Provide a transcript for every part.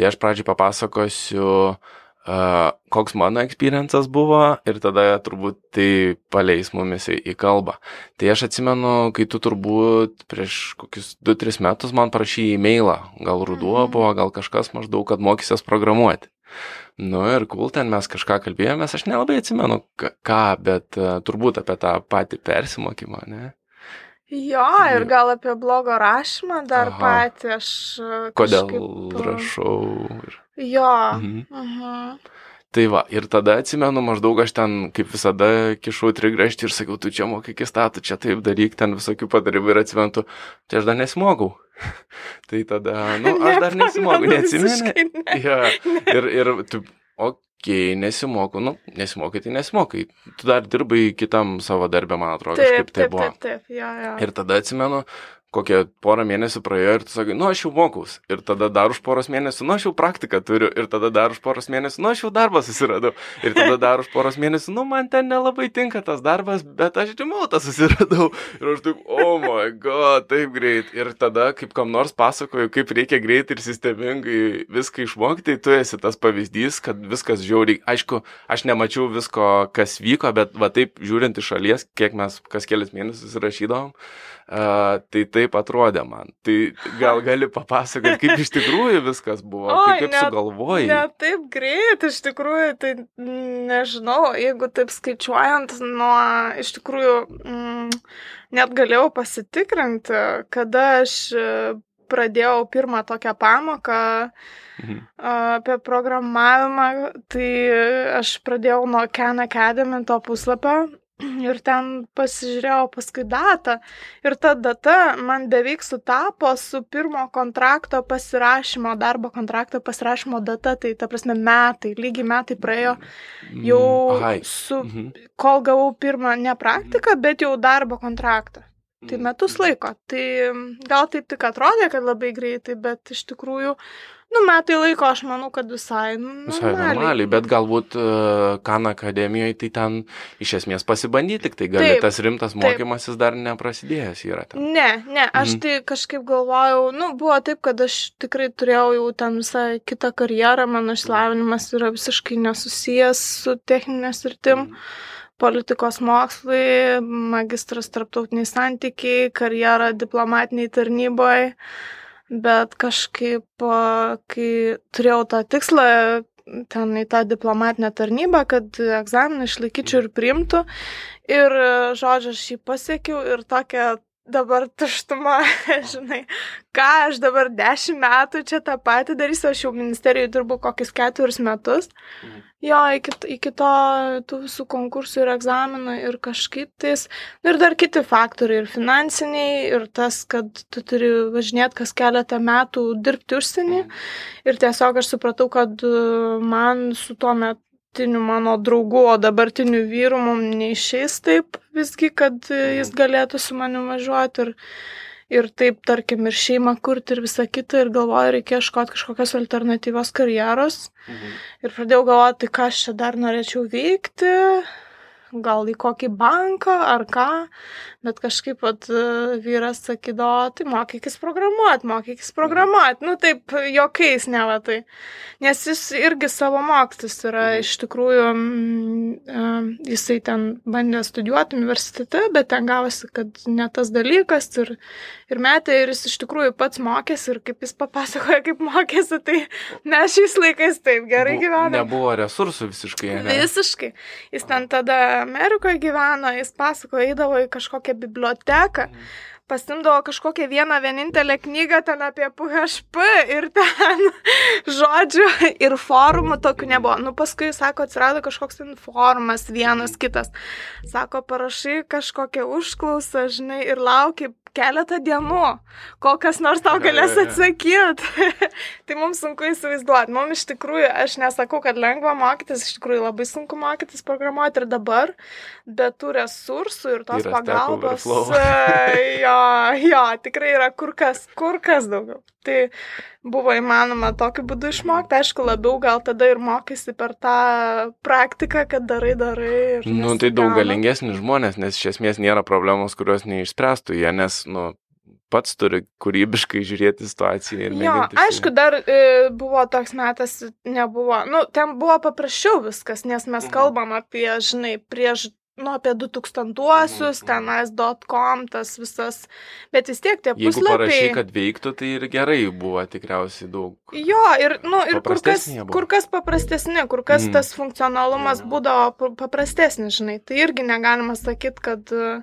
Tai aš pradžiai papasakosiu, uh, koks mano experiences buvo ir tada turbūt tai paleis mumis į, kalbą. Tai aš atsimenu, kai tu turbūt prieš kokius 2-3 metus man parašy e-mailą, gal ruduo Mhm. buvo, gal kažkas maždaug, kad mokysies programuoti. Nu ir kul, ten mes kažką kalbėjomės, aš nelabai atsimenu ką, bet uh, turbūt apie tą patį persimokymą, ne? Jo, ir gal apie blogo rašymą dar Aha. patį aš. e, Kodėl kažkaip, e, rašau. Ir... Jo. Mhm. Mhm. Tai va, ir tada atsimenu, maždaug aš ten, kaip visada, kišau trigraštį ir sakiau, tu čia mokykis tą, tu čia taip daryk, ten visokių patarimų ir atsimenu, tu, tai aš dar nesimokau. tai tada, nu, aš dar nesimokau, visiškai, ne. Ja, ir, ir tu, okei, okay, nesimoku, nu, nesimokai, tai nesimokai. Tu dar dirbai kitam savo darbę, man atrodo, Taip, kažkaip tai taip, buvo. taip, taip, jo, jo. Ir tada atsimenu, kokie porą mėnesių praėjo ir tu sakai, nu aš jau mokaus. Ir tada dar už poros mėnesių, nu aš jau praktiką turiu. Ir tada dar už poros mėnesių, nu aš jau darbą susiradau. Ir tada dar už poros mėnesių, nu man ten nelabai tinka tas darbas, bet aš rimau tą susiradau. Ir aš taip, oh my god, taip greit. Ir tada, kaip kam nors pasakoju, kaip reikia greitai ir sistemingai viską išmokti, tu esi tas pavyzdys, kad viskas žiauriai. Aišku, aš nemačiau visko, kas vyko, bet va taip žiūrint iš šalies, kiek mes kas kelias mėnesius rašydavom. Uh, tai taip atrodė man. Tai gal gali papasakoti, kaip iš tikrųjų viskas buvo, Oi, kaip, kaip net- sugalvojai. Ne taip greit, iš tikrųjų, tai nežinau, jeigu taip skaičiuojant, nuo iš tikrųjų mm, net galėjau pasitikrinti, kada aš e, pradėjau pirmą tokią pamoką Mhm. apie programavimą, tai aš pradėjau nuo Khan Academy to puslapio. Ir ten pasižiūrėjau paskui datą. Ir ta data man beveik sutapo su pirmo kontrakto pasirašymo, darbo kontrakto pasirašymo data. Tai ta prasme metai, lygiai metai praėjo jau Mm, Ai. su, Mhm. kol gavau pirmą ne praktiką, bet jau darbo kontraktą. Tai Mhm. metus laiko. Tai gal taip tik atrodė, kad labai greitai, bet iš tikrųjų, nu, metai laiko aš manau, kad visai, nu, Visai normaliai, bet galbūt uh, Kan akademijoje tai ten iš esmės pasibandyti, tik tai gali Taip, tas rimtas taip. mokymasis dar neprasidėjęs yra ten. Ne, ne, aš Mhm. tai kažkaip galvojau, nu, buvo taip, kad aš tikrai turėjau jau ten visai kitą karjerą, mano išsilavinimas yra visiškai nesusijęs su techninė sritim. Mhm. politikos mokslai, magistras tarptautiniai santykiai, karjera diplomatiniai tarnyboje, bet kažkaip, kai turėjau tą tikslą ten į tą diplomatinę tarnybą, kad egzaminą išlaikyčiau ir priimtų. Ir, žodžiu, aš jį pasiekiau ir tokia dabar tuštuma, žinai, ką aš dabar dešimt metų čia tą patį darysiu, aš jau ministerijoje dirbu kokius keturis metus. Mhm. Jo, iki, iki to tų visų konkursų ir egzaminų ir kažkaip tais. Nu, ir dar kiti faktoriai, ir finansiniai, ir tas, kad tu turi važinėti kas keletą metų dirbti užsienį. Ir tiesiog aš supratau, kad e, man su tuo metiniu mano draugu, o dabartiniu vyru mums neišeis taip visgi, kad e, jis galėtų su manim važiuoti. Ir, ir taip, tarkim, ir šeimą kurti ir visą kitą. Ir galvoju, reikia ieškoti kažkokios alternatyvios karjeros. Mhm. Ir pradėjau galvoti, tai ką aš čia dar norėčiau veikti, gal į kokį banką ar ką, bet kažkaip vat, e, vyras sakydavo, tai mokykis programuoti, mokykis programuoti, nu taip, jokiais ne va tai. Nes jis irgi savo mokslus yra Mhm. iš tikrųjų, mm, jisai ten bandė studijuoti universitete, bet ten gavosi, kad ne tas dalykas ir, ir metė ir jis iš tikrųjų pats mokėsi ir kaip jis papasakoja, kaip mokėsi, tai mes šiais laikais taip gerai Bu- gyvename. Nebuvo resursų visiškai. Ne? Visiškai. Jis ten tada Amerikoje gyveno, jis pasako, eidavo į kažkokią biblioteką, Mhm. pasimdavo kažkokią vieną vienintelę knygą ten apie PHP ir ten, žodžiu, ir forumų tokių nebuvo. Nu, paskui, sako, atsirado kažkoks ten forumas, vienas kitas. Sako, parašai kažkokią užklausą, žinai, ir lauki keletą dienų, kol kas nors tau galės atsakyti. tai mums sunku įsivaizduoti. Mums iš tikrųjų, aš nesakau, kad lengva mokytis, iš tikrųjų labai sunku mokytis programuoti ir dabar, bet tų resursų ir tos Yra pagalbos. Jo, jo, tikrai yra kur kas, kur kas daugiau. Tai buvo įmanoma tokiu būdu išmokti, aišku, labiau gal tada ir mokysi per tą praktiką, kad darai, darai. ir Nu, tai daug galingesni žmonės, nes iš esmės nėra problemos, kurios neišspręstų jie, nes, nu, pats turi kūrybiškai žiūrėti situaciją ir Jo, mėginti. aišku, dar e, buvo toks metas, nebuvo, nu, ten buvo paprasčiau viskas, nes mes Mhm. kalbam apie, žinai, prieš, nu, apie 2000-uosius, Mhm, mhm. tenais.com, tas visas, bet vis tiek tie Jeigu parašy, puslapiai. kad veiktų, tai ir gerai buvo tikriausiai daug. Jo, ir, nu, ir kur kas, buvo. kur kas paprastesni, kur kas Mhm. tas funkcionalumas Mhm. būdavo pa- paprastesnis, žinai. Tai irgi negalima sakyti, kad e,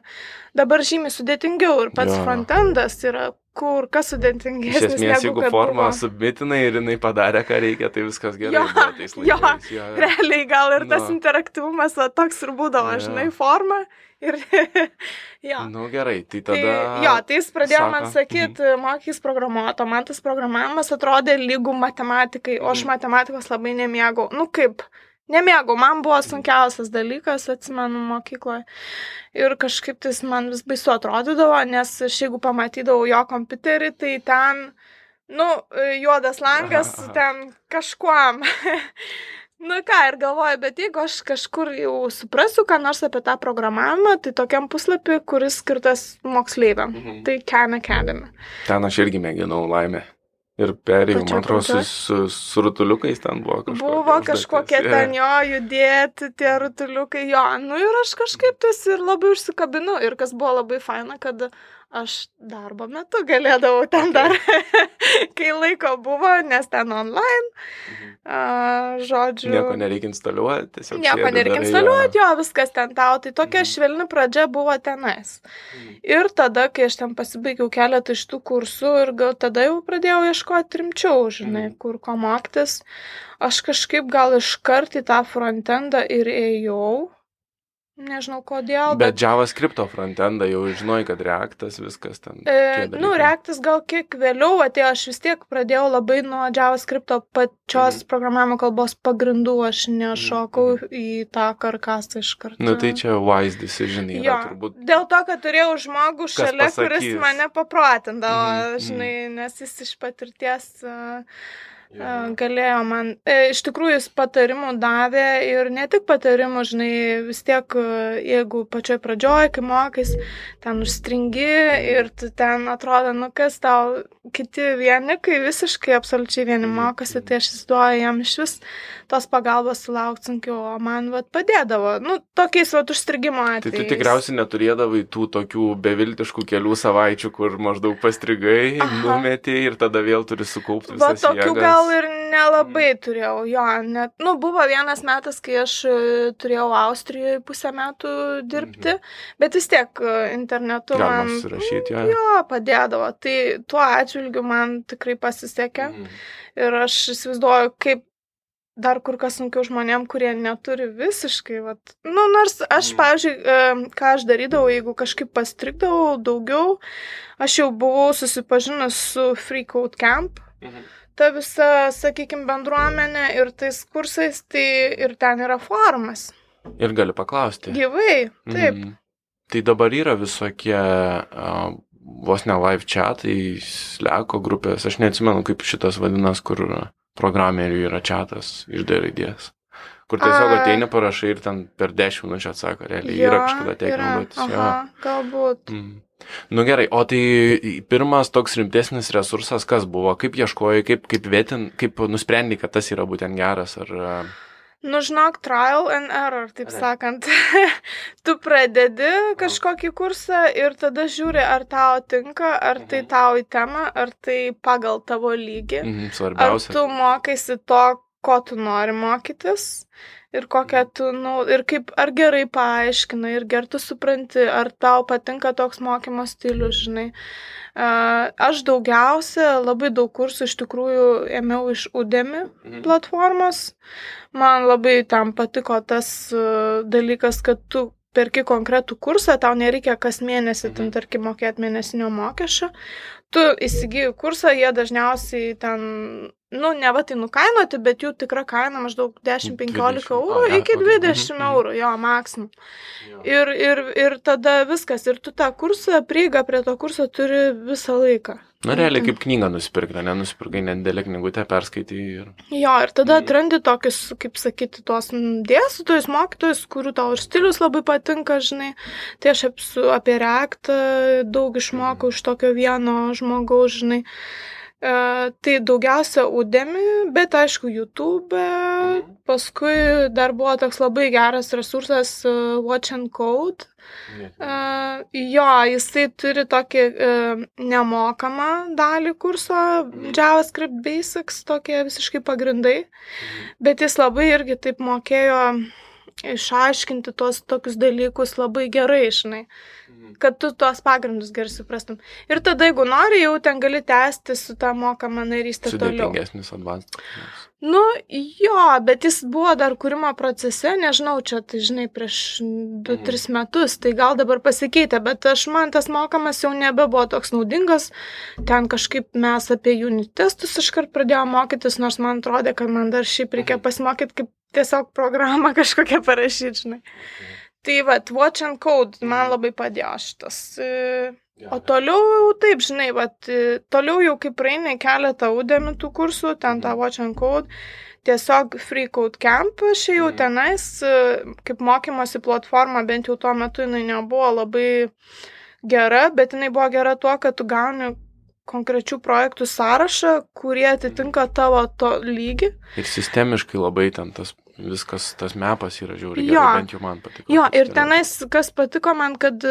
dabar žymiai sudėtingiau ir pats Jo. frontendas yra kur kas Iš sudėtingesnis. esmės, negu jeigu formą submitinai ir jinai padarė, ką reikia, tai viskas gerai. Jo, jo. Jo, jo. Realiai gal ir tas Nu. interaktyvumas va, toks ir būdavo, Jo. žinai, forma. Ir, jo. Nu gerai, tai Tai, tada. jo, tai jis pradėjo sako, man sakyti, mokys programuoti, o man tas programavimas atrodė lygų matematikai, o aš Mhm. matematikos labai nemėgau. Nu kaip, nemėgau, man buvo sunkiausias dalykas, atsimenu, mokykloje. Ir kažkaip tai man vis baisu atrodydavo, nes aš jeigu pamatydavau jo kompiuterį, tai ten, nu, juodas langas, Aha, aha. ten kažkuom. Nu ką, ir galvoju, bet jeigu aš kažkur jau suprasiu, ką nors apie tą programavimą, tai tokiam puslapį, kuris skirtas moksleiviam. Mhm. Tai Khan Academy. Ten aš irgi mėginau laimę. Ir perėjau, man atrodo, su, su, su rutuliukais ten buvo kažkokia. Buvo kažkokie ten jo judėti, tie rutuliukai, jo. Nu ir aš kažkaip tas ir labai užsikabinu. Ir kas buvo labai faina, kad aš darbo metu galėdavau ten dar, kai laiko buvo, nes ten online, a, žodžiu. Nieko nereikia instaliuoti, tiesiog. Nieko nereikia instaliuoti, jo, viskas ten tau. Tai tokia Mhm. švelni pradžia buvo tenais. Mhm. Ir tada, kai aš ten pasibaigiau keletą iš tų kursų ir gal tada jau pradėjau ieškoti rimčiau, žinai, Mhm. kur ko mokytis, aš kažkaip gal iškart į tą frontendą ir ėjau. Nežinau kodėl, Bet bet... JavaScript frontendą jau žinoj, kad Reactas viskas ten. E, nu, reaktas gal kiek vėliau atėjo, aš vis tiek pradėjau labai nuo JavaScript pačios Mhm. programavimo kalbos pagrindų, aš nešokau į tą karkasą iš karto. Nu tai čia wise decision yra Jo, turbūt. dėl to, kad turėjau žmogų šalia, kuris pasakys. mane papratindavo, Mhm, mhm. žinai, nes jis iš patirties uh. Galėjo man, e, iš tikrųjų jis patarimų davė ir ne tik patarimų, žinai, vis tiek, e, jeigu pačioj pradžioj, kai mokais, ten užstringi ir tu ten atrodo, nu kas tau, kiti vieni, kai visiškai absoliučiai vieni Mhm, mokosi, mhm. tai aš įsivaizduoju, jam iš vis tos pagalbos sulaukti sunkiau, o man vat padėdavo, nu, tokiais vat užstrigimo Tai tu atvejais. tikriausiai neturėdavai tų tokių beviltiškų kelių savaičių, kur maždaug pastrigai, Aha. numetė ir tada vėl turi sukaupti Va visas tokių jėgas. gal ir nelabai turėjau, jo, net, nu, buvo vienas metas, kai aš e, turėjau Austrijoje pusę metų dirbti, bet vis tiek e, internetu Mhm. Galima man susirašyti, jo. jo, padėdavo. Tai tuo atžvilgiu man tikrai pasisekė Mhm. ir aš įsivaizduoju, kaip dar kur kas sunkiau žmonėm, kurie neturi visiškai, vat, nu, nors aš, Mhm. pavyzdžiui, ką aš darydavau, jeigu kažkaip pastrikdavau daugiau, aš jau buvau susipažinus su Free Code Camp, Mhm. ta visa, sakykime, bendruomenė ir tais kursais, tai ir ten yra forumas. Ir gali paklausti. Gyvai, taip. Mhm. Tai dabar yra visokie uh, vos ne live chatai, sleko grupės, aš neatsimenu, kaip šitas vadinas, kur programerių yra chatas iš D raidės. Kur tiesiog A. ateini parašai ir ten per 10 minučių atsako, realiai Jo, yra kažkada jo. Aha, galbūt. Mm. Nu gerai, o tai pirmas toks rimtesnis resursas, kas buvo, kaip ieškojai, kaip, kaip vėtin, kaip nusprendai, kad tas yra būtent geras, ar... a, Nu, žinok, trial and error, taip Gerai. sakant. tu pradedi kažkokį kursą ir tada žiūri, ar tau tinka, ar tai Mhm. tau į temą, ar tai pagal tavo lygį. Mhm, Ar svarbiausia. tu mokaisi to, ko tu nori mokytis ir kokią tu, nu, ir kaip, ar gerai paaiškina, ir gerai tu supranti, ar tau patinka toks mokymo stilius, žinai. A, Aš daugiausia, labai daug kursų iš tikrųjų ėmiau iš Udemy Mhm. platformos. Man labai tam patiko tas uh, dalykas, kad tu perki konkretų kursą, tau nereikia kas mėnesį, ten Mhm. tarkim, mokėti mėnesinio mokesčio. tu įsigyji kursą, jie dažniausiai ten, nu, ne va tai nukainuoti, bet jų tikra kaina maždaug 10-15 20. eurų A, ne, iki okei. 20 Mhm, eurų, jo, maksimum. Ir, ir, ir tada viskas, ir tu tą kursą, prieigą prie to kurso turi visą laiką. Na, realiai kaip knygą nusipirkti, nenusipirkai nedėlę knygutę, perskaitai ir... Jo, ir tada Mhm. atrandi tokius, kaip sakyti, tuos dėstytojus, mokytojus, kurių tau ir stilius labai patinka, žinai. Tai aš apie reaktą daug išmokau iš tokio vieno žmogaus, žinai. E, tai daugiausia Udemy, bet aišku, YouTube. Paskui dar buvo toks labai geras resursas e, Watch and Code. Uh, jo, jisai turi tokį nemokamą dalį kurso JavaScript Basics, tokie visiškai pagrindai, bet jis labai irgi taip mokėjo išaiškinti tuos tokius dalykus labai gerai, žinai, kad tu tuos pagrindus gerai suprastum. Ir tada, jeigu nori, jau ten gali tęsti su tą mokamą narystę toliau. Sudėtingesnis advanced. Nu, jo, bet jis buvo dar kūrimo procese, nežinau, čia, tai žinai, prieš 2-3 metus, tai gal dabar pasikeitė, bet aš man tas mokamas jau nebebuvo toks naudingas. Ten kažkaip mes apie unit testus iškart pradėjome mokytis, nors man atrodė, kad man dar šiaip reikia pasimokyti, kaip tiesiog programą kažkokią parašyti, žinai. Tai va, Watch and Code man labai padėjo šitas. e, O toliau jau taip, žinai, vat, e, toliau jau kaip praeini keletą udėmių tų kursų, ten tą Watch and Code, tiesiog Free Code Camp, aš jau Mhm. tenais, e, kaip mokymosi platforma, bent jau tuo metu jinai nebuvo labai gera, bet jinai buvo gera tuo, kad tu gauni konkrečių projektų sąrašą, kurie atitinka tavo to lygį. Ir sistemiškai labai ten tas viskas, tas mepas yra žiauriai. Jo. gerai, Bent jau man patiko. Jo, ir tenais, kas patiko man, kad,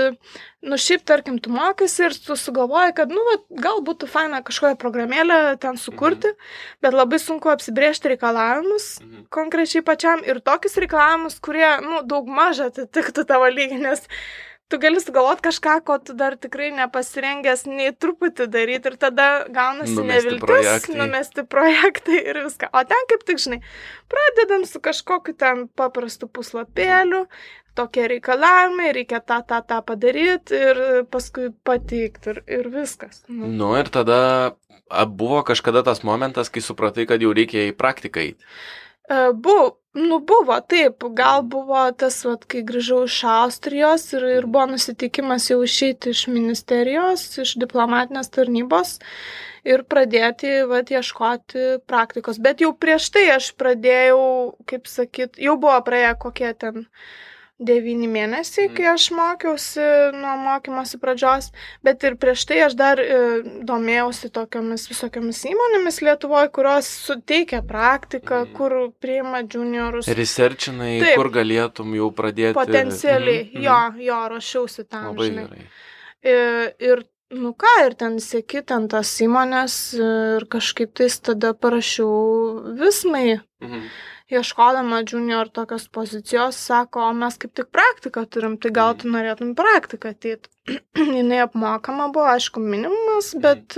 nu, šiaip, tarkim, tu mokaisi ir tu sugalvoji, kad, nu, vat, gal būtų faina kažkokią programėlę ten sukurti, bet labai sunku apsibriežti reikalavimus Mhm. konkrečiai pačiam ir tokius reikalavimus, kurie, nu, daug mažą atitiktų tavo lygį, nes tu gali sugalvoti kažką, ko tu dar tikrai nepasirengęs nei truputį daryti ir tada gaunasi Numesti neviltis, projektai. numesti projektai ir viską. O ten kaip tik, žinai, pradedam su kažkokiu ten paprastu puslapėliu, tokie reikalavimai, reikia tą, tą, tą padaryti ir paskui pateikti ir, ir viskas. Nu. Nu ir tada buvo kažkada tas momentas, kai supratai, kad jau reikia į praktiką eiti. Buvo, nu buvo, taip, gal buvo tas, vat, kai grįžau iš Austrijos ir, ir buvo nusiteikimas jau išeiti iš ministerijos, iš diplomatinės tarnybos ir pradėti, vat, ieškoti praktikos. Bet jau prieš tai aš pradėjau, kaip sakyt, jau buvo praėję kokie ten devyni mėnesiai, kai aš mokiausi nuo mokymosi pradžios, bet ir prieš tai aš dar e, domėjausi tokiamis visokiamis įmonėmis Lietuvoje, kurios suteikia praktiką, Mhm. kur priima juniorus. Researchinai, Taip. kur galėtum jau pradėti. Potencialiai, Mhm, jo, mhm. jo, rašiausi tam. Labai žinai. gerai. Ir, ir, nu ką, ir ten sėki ten tas įmonės ir kažkaip tais tada parašiau vismai. Mhm. Ieškodama junior tokios pozicijos, sako, o mes kaip tik praktiką turim, tai gal tu norėtum į praktiką ateiti. Jinai apmokama buvo, aišku, minimumas, bet,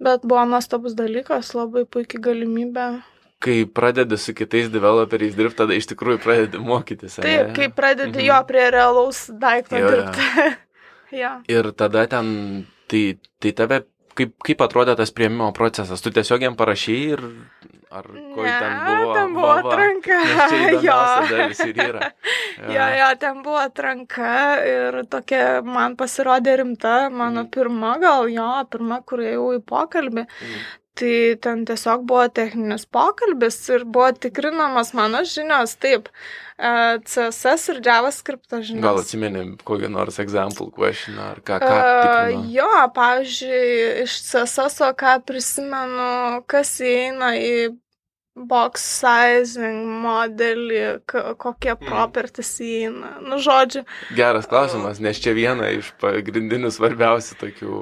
bet buvo nuostabus dalykas, labai puikiai galimybė. Kai pradedi su kitais developeriais dirbti, tada iš tikrųjų pradedi mokytis. Taip, kai pradedi Mhm. jo prie realaus daikto Jo, dirbti. jo. Ir tada ten, tai, tai tave, kaip, kaip atrodė tas prieimimo procesas? Tu tiesiog jam parašy ir ar ko Ne, ten buvo? ten buvo Va, atranka. Jo. yra. Jo, jo, ten buvo atranka ir tokia man pasirodė rimta, mano Mhm. pirma, gal jo, pirma, kur ėjau į pokalbį. Mhm. Tai ten tiesiog buvo techninis pokalbis ir buvo tikrinamas mano žinios, taip, e, CSS ir JavaScript žinios. Gal atsimeni kokį nors example question ar ką, ką Uh, jo, pavyzdžiui, iš CSS, ką prisimenu, kas įeina į box sizing modelį, kokie Mhm. properties įeina. Nu, žodžiu, Geras klausimas, nes čia viena iš pagrindinių svarbiausių tokių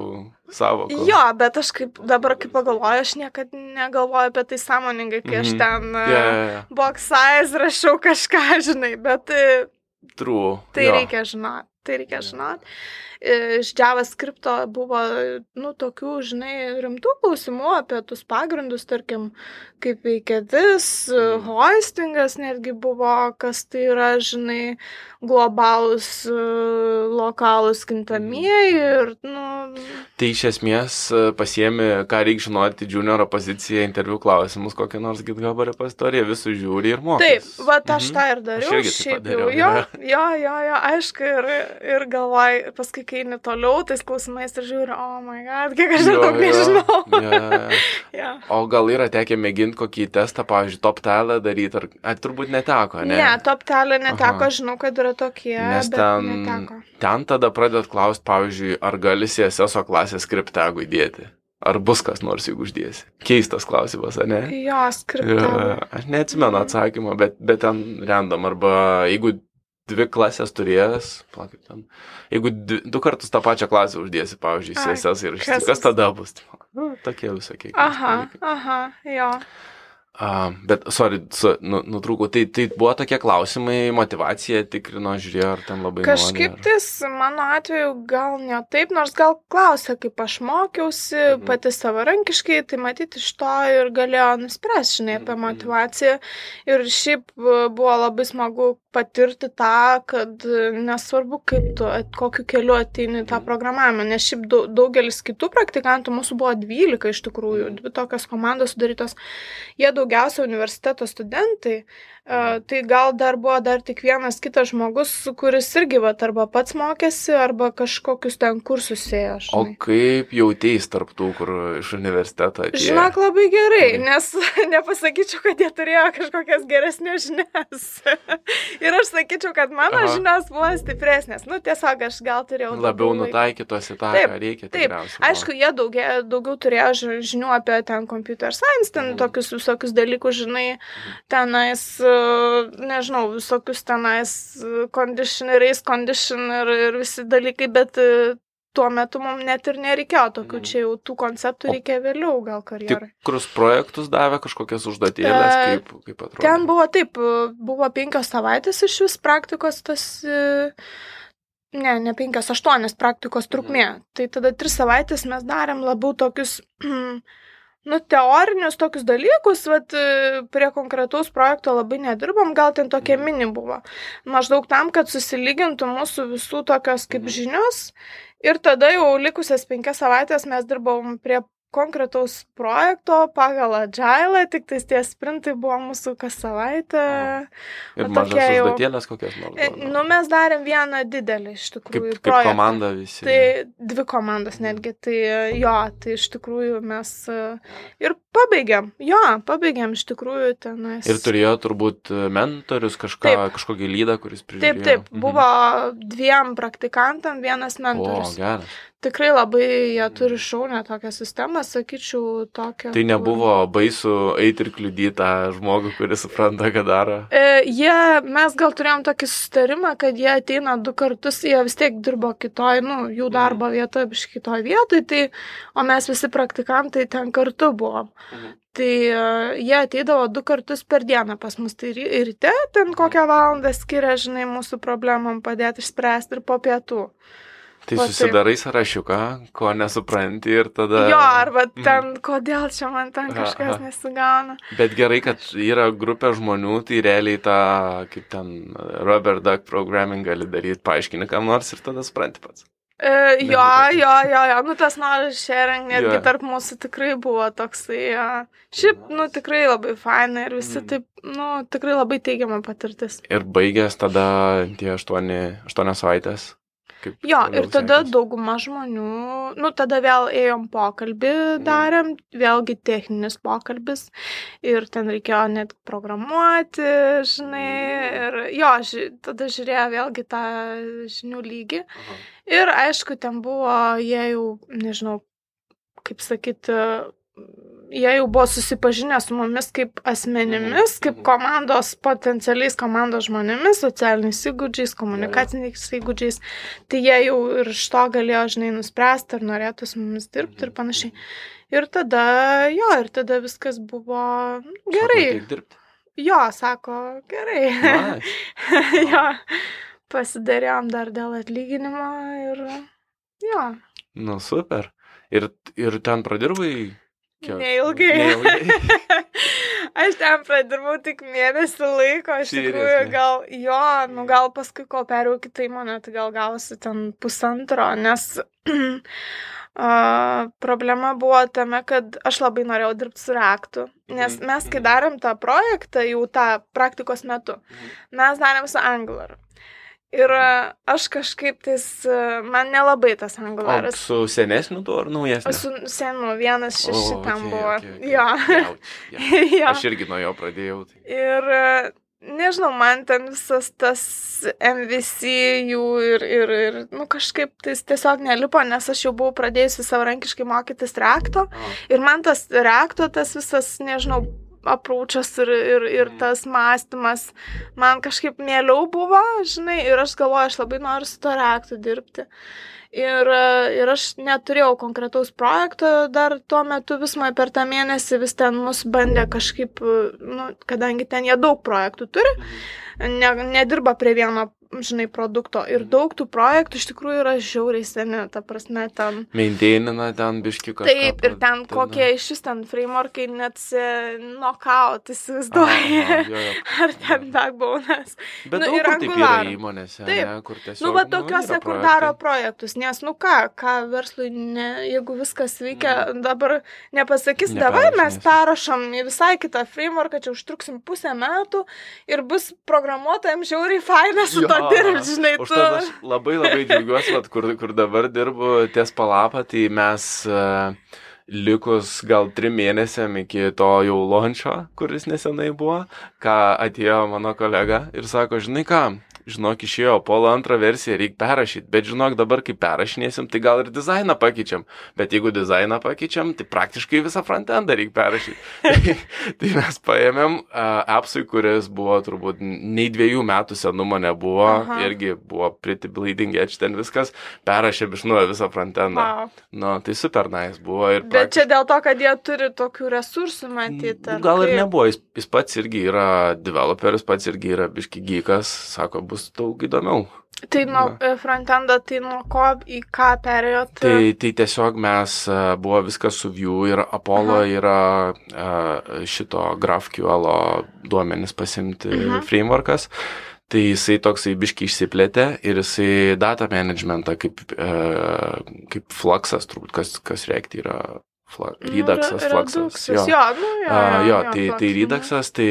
savokų. jo, bet aš kaip dabar, kai pagalvoju, aš niekada negalvoju apie tai sąmoningai, kai aš Mhm. ten ja, ja. box size rašau kažką, žinai, bet e, True. tai jo. reikia žinoti. tai reikia žinoti. Iš JavaScript buvo, nu, tokių, žinai, rimtų klausimų apie tus pagrindus, tarkim, kaip veikia vis, Mhm. hoistingas netgi buvo, kas tai yra, žinai, globalus, lokalus kintamieji ir, nu, Tai iš esmės e, pasiemi, ką reikia žinoti, junioro poziciją, interviu klausimus, kokią nors GitHub repozitoriją, visų žiūri ir mokai. Taip, va aš Mhm. tą ir dariau. Šiaip jau, jo. jo, jo, jo, aišku, ir, ir galvoj, paskui kai eini toliau, tais klausimais ir žiūri, oh my god, kiek aš dar daug nežinau. Ja. Ja. O gal yra tekę mėginti kokį testą, pavyzdžiui, top telę daryti, ar, ar turbūt neteko, ne? Ne, top telė neteko, Aha. žinau, kad yra tokie, Nes ten, neteko. ten tada pradedat klausti, pavyzdžiui, ar gali CSS klasės skriptegų įdėti. Ar bus kas nors, jeigu uždėsi. Keistas klausimas, ar ne? Jo, skriptą. Aš neatsimenu atsakymą, bet, bet ten random. Arba jeigu dvi klasės turės, palauk, kaip ten, jeigu dvi, du kartus tą pačią klasę uždėsi, pavyzdžiui, CSS ir kas- kas, tada bus? Nu, tokie visokie. Aha, dalykai. aha, jo. A, bet, sorry, su, nu, nutrūkau, tai, tai buvo tokie klausimai, motivacija tikrino, žiūrėjo, ar ten labai Kažkaip nori, tais mano atveju gal ne taip, nors gal klausė, kaip aš mokiausi, Mhm. mhm. pati savarankiškai, tai matyti iš to ir galėjo nuspręsti, žinai, apie Mhm. motivaciją. Ir šiaip e, buvo labai smagu patirti tą, kad e, nesvarbu, kaip tu, kokiu keliu ateini tą Mhm. programavimą, nes šiaip dau- daugelis kitų praktikantų, mūsų buvo 12 iš tikrųjų, Mhm. dvi tokios komandos sudarytos, jie daugiausia universiteto studentai, e, tai gal dar buvo dar tik vienas kitas žmogus, kuris irgi va, arba pats mokėsi, arba kažkokius ten kursus ėjo. O kaip jautėjai tarptų, kur iš universiteto atėjo? Žinok, labai gerai, Mhm. nes nepasakyčiau, kad jie turėjo kažkokias geresnės žinias. Ir aš sakyčiau, kad mano Aha. žinios buvo stipresnės. Nu, tiesiog aš gal turėjau. Labiau nutaikytos į tą, ką reikia. taip. Aišku, jie daugia, daugiau turėjo ži- žinių apie ten computer science, ten Mhm. tokius visokius dalykus, žinai, tenais, e, nežinau, visokius tenais e, condition, race condition ir, visi dalykai, bet e, tuo metu mums net ir nereikėjo tokių, Mhm. čia jau tų konceptų reikia vėliau gal karjerai. Tikrus projektus davė kažkokias užduotėlės, E, kaip, kaip atrodo. Ten buvo taip, e, buvo penkios savaitės iš vis praktikos tas, e, ne, ne penkios, aštuonios praktikos trukmė. Tai tada tris savaitės mes darėm labiau tokius, nu, teorinius tokius dalykus, bet prie konkretaus projekto labai nedirbom, gal ten tokie Mhm. mini buvo. Maždaug tam, kad susilygintų mūsų visų tokios kaip Mhm. žinios. Ir tada jau likusias penkias savaitės mes dirbom prie konkretaus projekto pagal agilą, tik tais tie sprintai buvo mūsų kas savaitę. Ir o mažas jau- užduotėlės kokias nors. E? Nu, mes darėm vieną didelį iš kaip, tikrųjų. kaip projektą. komanda visi. Tai dvi komandos netgi, tai e, jo, tai iš tikrųjų mes e, ir pabaigėm, jo, pabaigėm iš tikrųjų tenais. Ir turėjo turbūt mentorius, kažką, Taip. kažkokį lydą, kuris prižiūrėjo. Taip, taip, Mhm. buvo dviem praktikantam vienas O, mentorius. geras. Tikrai labai jie turi šaunę tokią sistemą, sakyčiau, tokią. Tai nebuvo baisu eiti ir kliudyti tą žmogų, kuris supranta, ką daro. E, jie, mes gal turėjom tokį sustarimą, kad jie ateina du kartus, jie vis tiek dirbo kitoj, nu, jų Mhm. darbo vieta iš kitoj vietoj, tai, o mes visi praktikantai ten kartu buvom. Mhm. Tai e, jie ateidavo du kartus per dieną pas mus, tai ry- ryte ten kokią valandą skiria, žinai, mūsų problemam padėti išspręsti ir po pietų. Tai Va susidarai sąrašiuką, ko nesupranti ir tada... Jo, arba Mhm. ten, kodėl čia man ten kažkas nesigauna. Bet gerai, kad yra grupė žmonių, tai realiai tą, kaip ten, Robert Duck programming gali daryti, paaiškini kam nors ir tada supranti pats. E, jo, Nebuvo. jo, jo, jo, nu tas knowledge sharing netgi Jo. tarp mūsų tikrai buvo toksai, a, šiaip, nu tikrai labai faina ir visi Mm. taip, nu tikrai labai teigiama patirtis. Ir baigęs tada tie aštuoni, aštuonios savaitės. Kaip Jo, ir tada sekėsi? dauguma žmonių, nu tada vėl ėjom pokalbį, Mhm. darėm, vėlgi techninis pokalbis ir ten reikėjo net programuoti, žinai, ir jo, ži, tada žiūrėjo vėlgi tą žinių lygį. Aha. Ir aišku, ten buvo, jie jau, nežinau, kaip sakyti, jie jau buvo susipažinę su mumis kaip asmenimis, Mhm, kaip mhm. komandos, potencialiais komandos žmonėmis, socialiniais įgūdžiais, komunikaciniais įgūdžiais. Tai jie jau ir iš to galėjo, žinai, nuspręsti, ar norėtų su mumis dirbti ir Mhm, panašiai. Ir tada, jo, ir tada viskas buvo nu, gerai. Sako. Jo, sako, gerai. Nice. jo. pasidarėjom dar dėl atlyginimo ir jo. Nu, super. Ir, ir ten pradirbai? Kiek? Neilgai. Neilgai. Aš ten pradirbau tik mėnesį laiko, tikrųjų Seriously? gal, jo, nu gal paskui, kol perėjau kitą įmonę, tai gal gausi ten pusantro, nes a, problema buvo tame, kad aš labai norėjau dirbti su reaktu, nes Mhm, mes, kai mhm. darėm tą projektą, jau tą praktikos metu, mes darėm su Angular. Ir a, aš kažkaip tais, a, man nelabai tas O Angularas. su senesniu tuo ar naujesniu? Su senu, vienas šeši O, ten okei, buvo. okei, okei. Jo. Jauč, jauč. jo. Aš irgi nuo jo pradėjau. Tai... Ir e, nežinau, man ten visas tas MVC jų ir, ir, ir nu, kažkaip tai tiesiog nelipo, nes aš jau buvau pradėjusi savarankiškai mokytis reakto. Ir man tas reakto, tas visas, nežinau, aprūčias ir, ir, ir Mhm. tas mąstymas, man kažkaip mieliau buvo, žinai, ir aš galvoju, aš labai noriu su to reaktu dirbti. Ir, ir aš neturėjau konkretaus projekto dar tuo metu vis man per tą mėnesį vis ten mus bandė kažkaip, nu, kadangi ten jie daug projektų turi, mhm. ne, nedirba prie vieno, žinai, produkto. Ir Mhm. daug tų projektų iš tikrųjų yra žiauriai seni, ta prasme, ten. Maintainina ten biški kažką. Taip, ir ten kokie iš vis ten frameworkai net knockout, jo. Ar ten backbone'as. Bet Nu, ir kur taip yra Angular. įmonėse, Taip. ne, kur tiesiog... Nu, va tokiuose, kur projektai. daro projektus, nes, nu ką, ką verslui, ne, jeigu viskas veikia, dabar nepasakys, davai mes perrašom į visai kitą frameworką, čia užtruksim pusę metų ir bus programuotojams žiauriai faina su to Jo, dirbti, žinai, tu. Aš labai labai džiaugiuosi, vat, kur, kur dabar dirbu ties palapą, tai mes uh, likus gal trim mėnesiam iki to jau launcho, kuris nesenai buvo, ką atėjo mano kolega ir sako, žinai ką, žinok, išėjo polo antrą versiją, reikia perrašyti, bet žinok, dabar kai perrašinėsim, tai gal ir dizainą pakeičiam, bet jeigu dizainą pakeičiam, tai praktiškai visą frontendą reikia perrašyti. tai, tai mes paėmėm uh, appsui, kuris buvo turbūt nei dviejų metų senumo nebuvo, Aha. irgi buvo pretty bleeding edge ten viskas, perrašė bišnuoja visą frontendą. Wow. Nu, tai super nice buvo ir Bet čia dėl to, kad jie turi tokių resursų matyti. Gal ir nebuvo, jis, jis pats irgi yra developeris, pats irgi yra biški gykas, sako, bus daug įdomiau. Tai nuo e, frontendo, tai nuo ko į ką perėjot? Tai, tai tiesiog mes, a, buvo viskas su Vue ir Apollo Aha. yra a, šito GraphQL duomenis pasimti Mhm. frameworkas. Tai jisai toksai biški išsiplėtė ir jisai data managementą kaip, e, kaip fluxas, turbūt kas, kas reikti yra fla, Nu, reduxas, re- fluxas. reduxas, Jo, nu, jo, A, jo, tai, Flux, tai mhm. Reduxas, tai,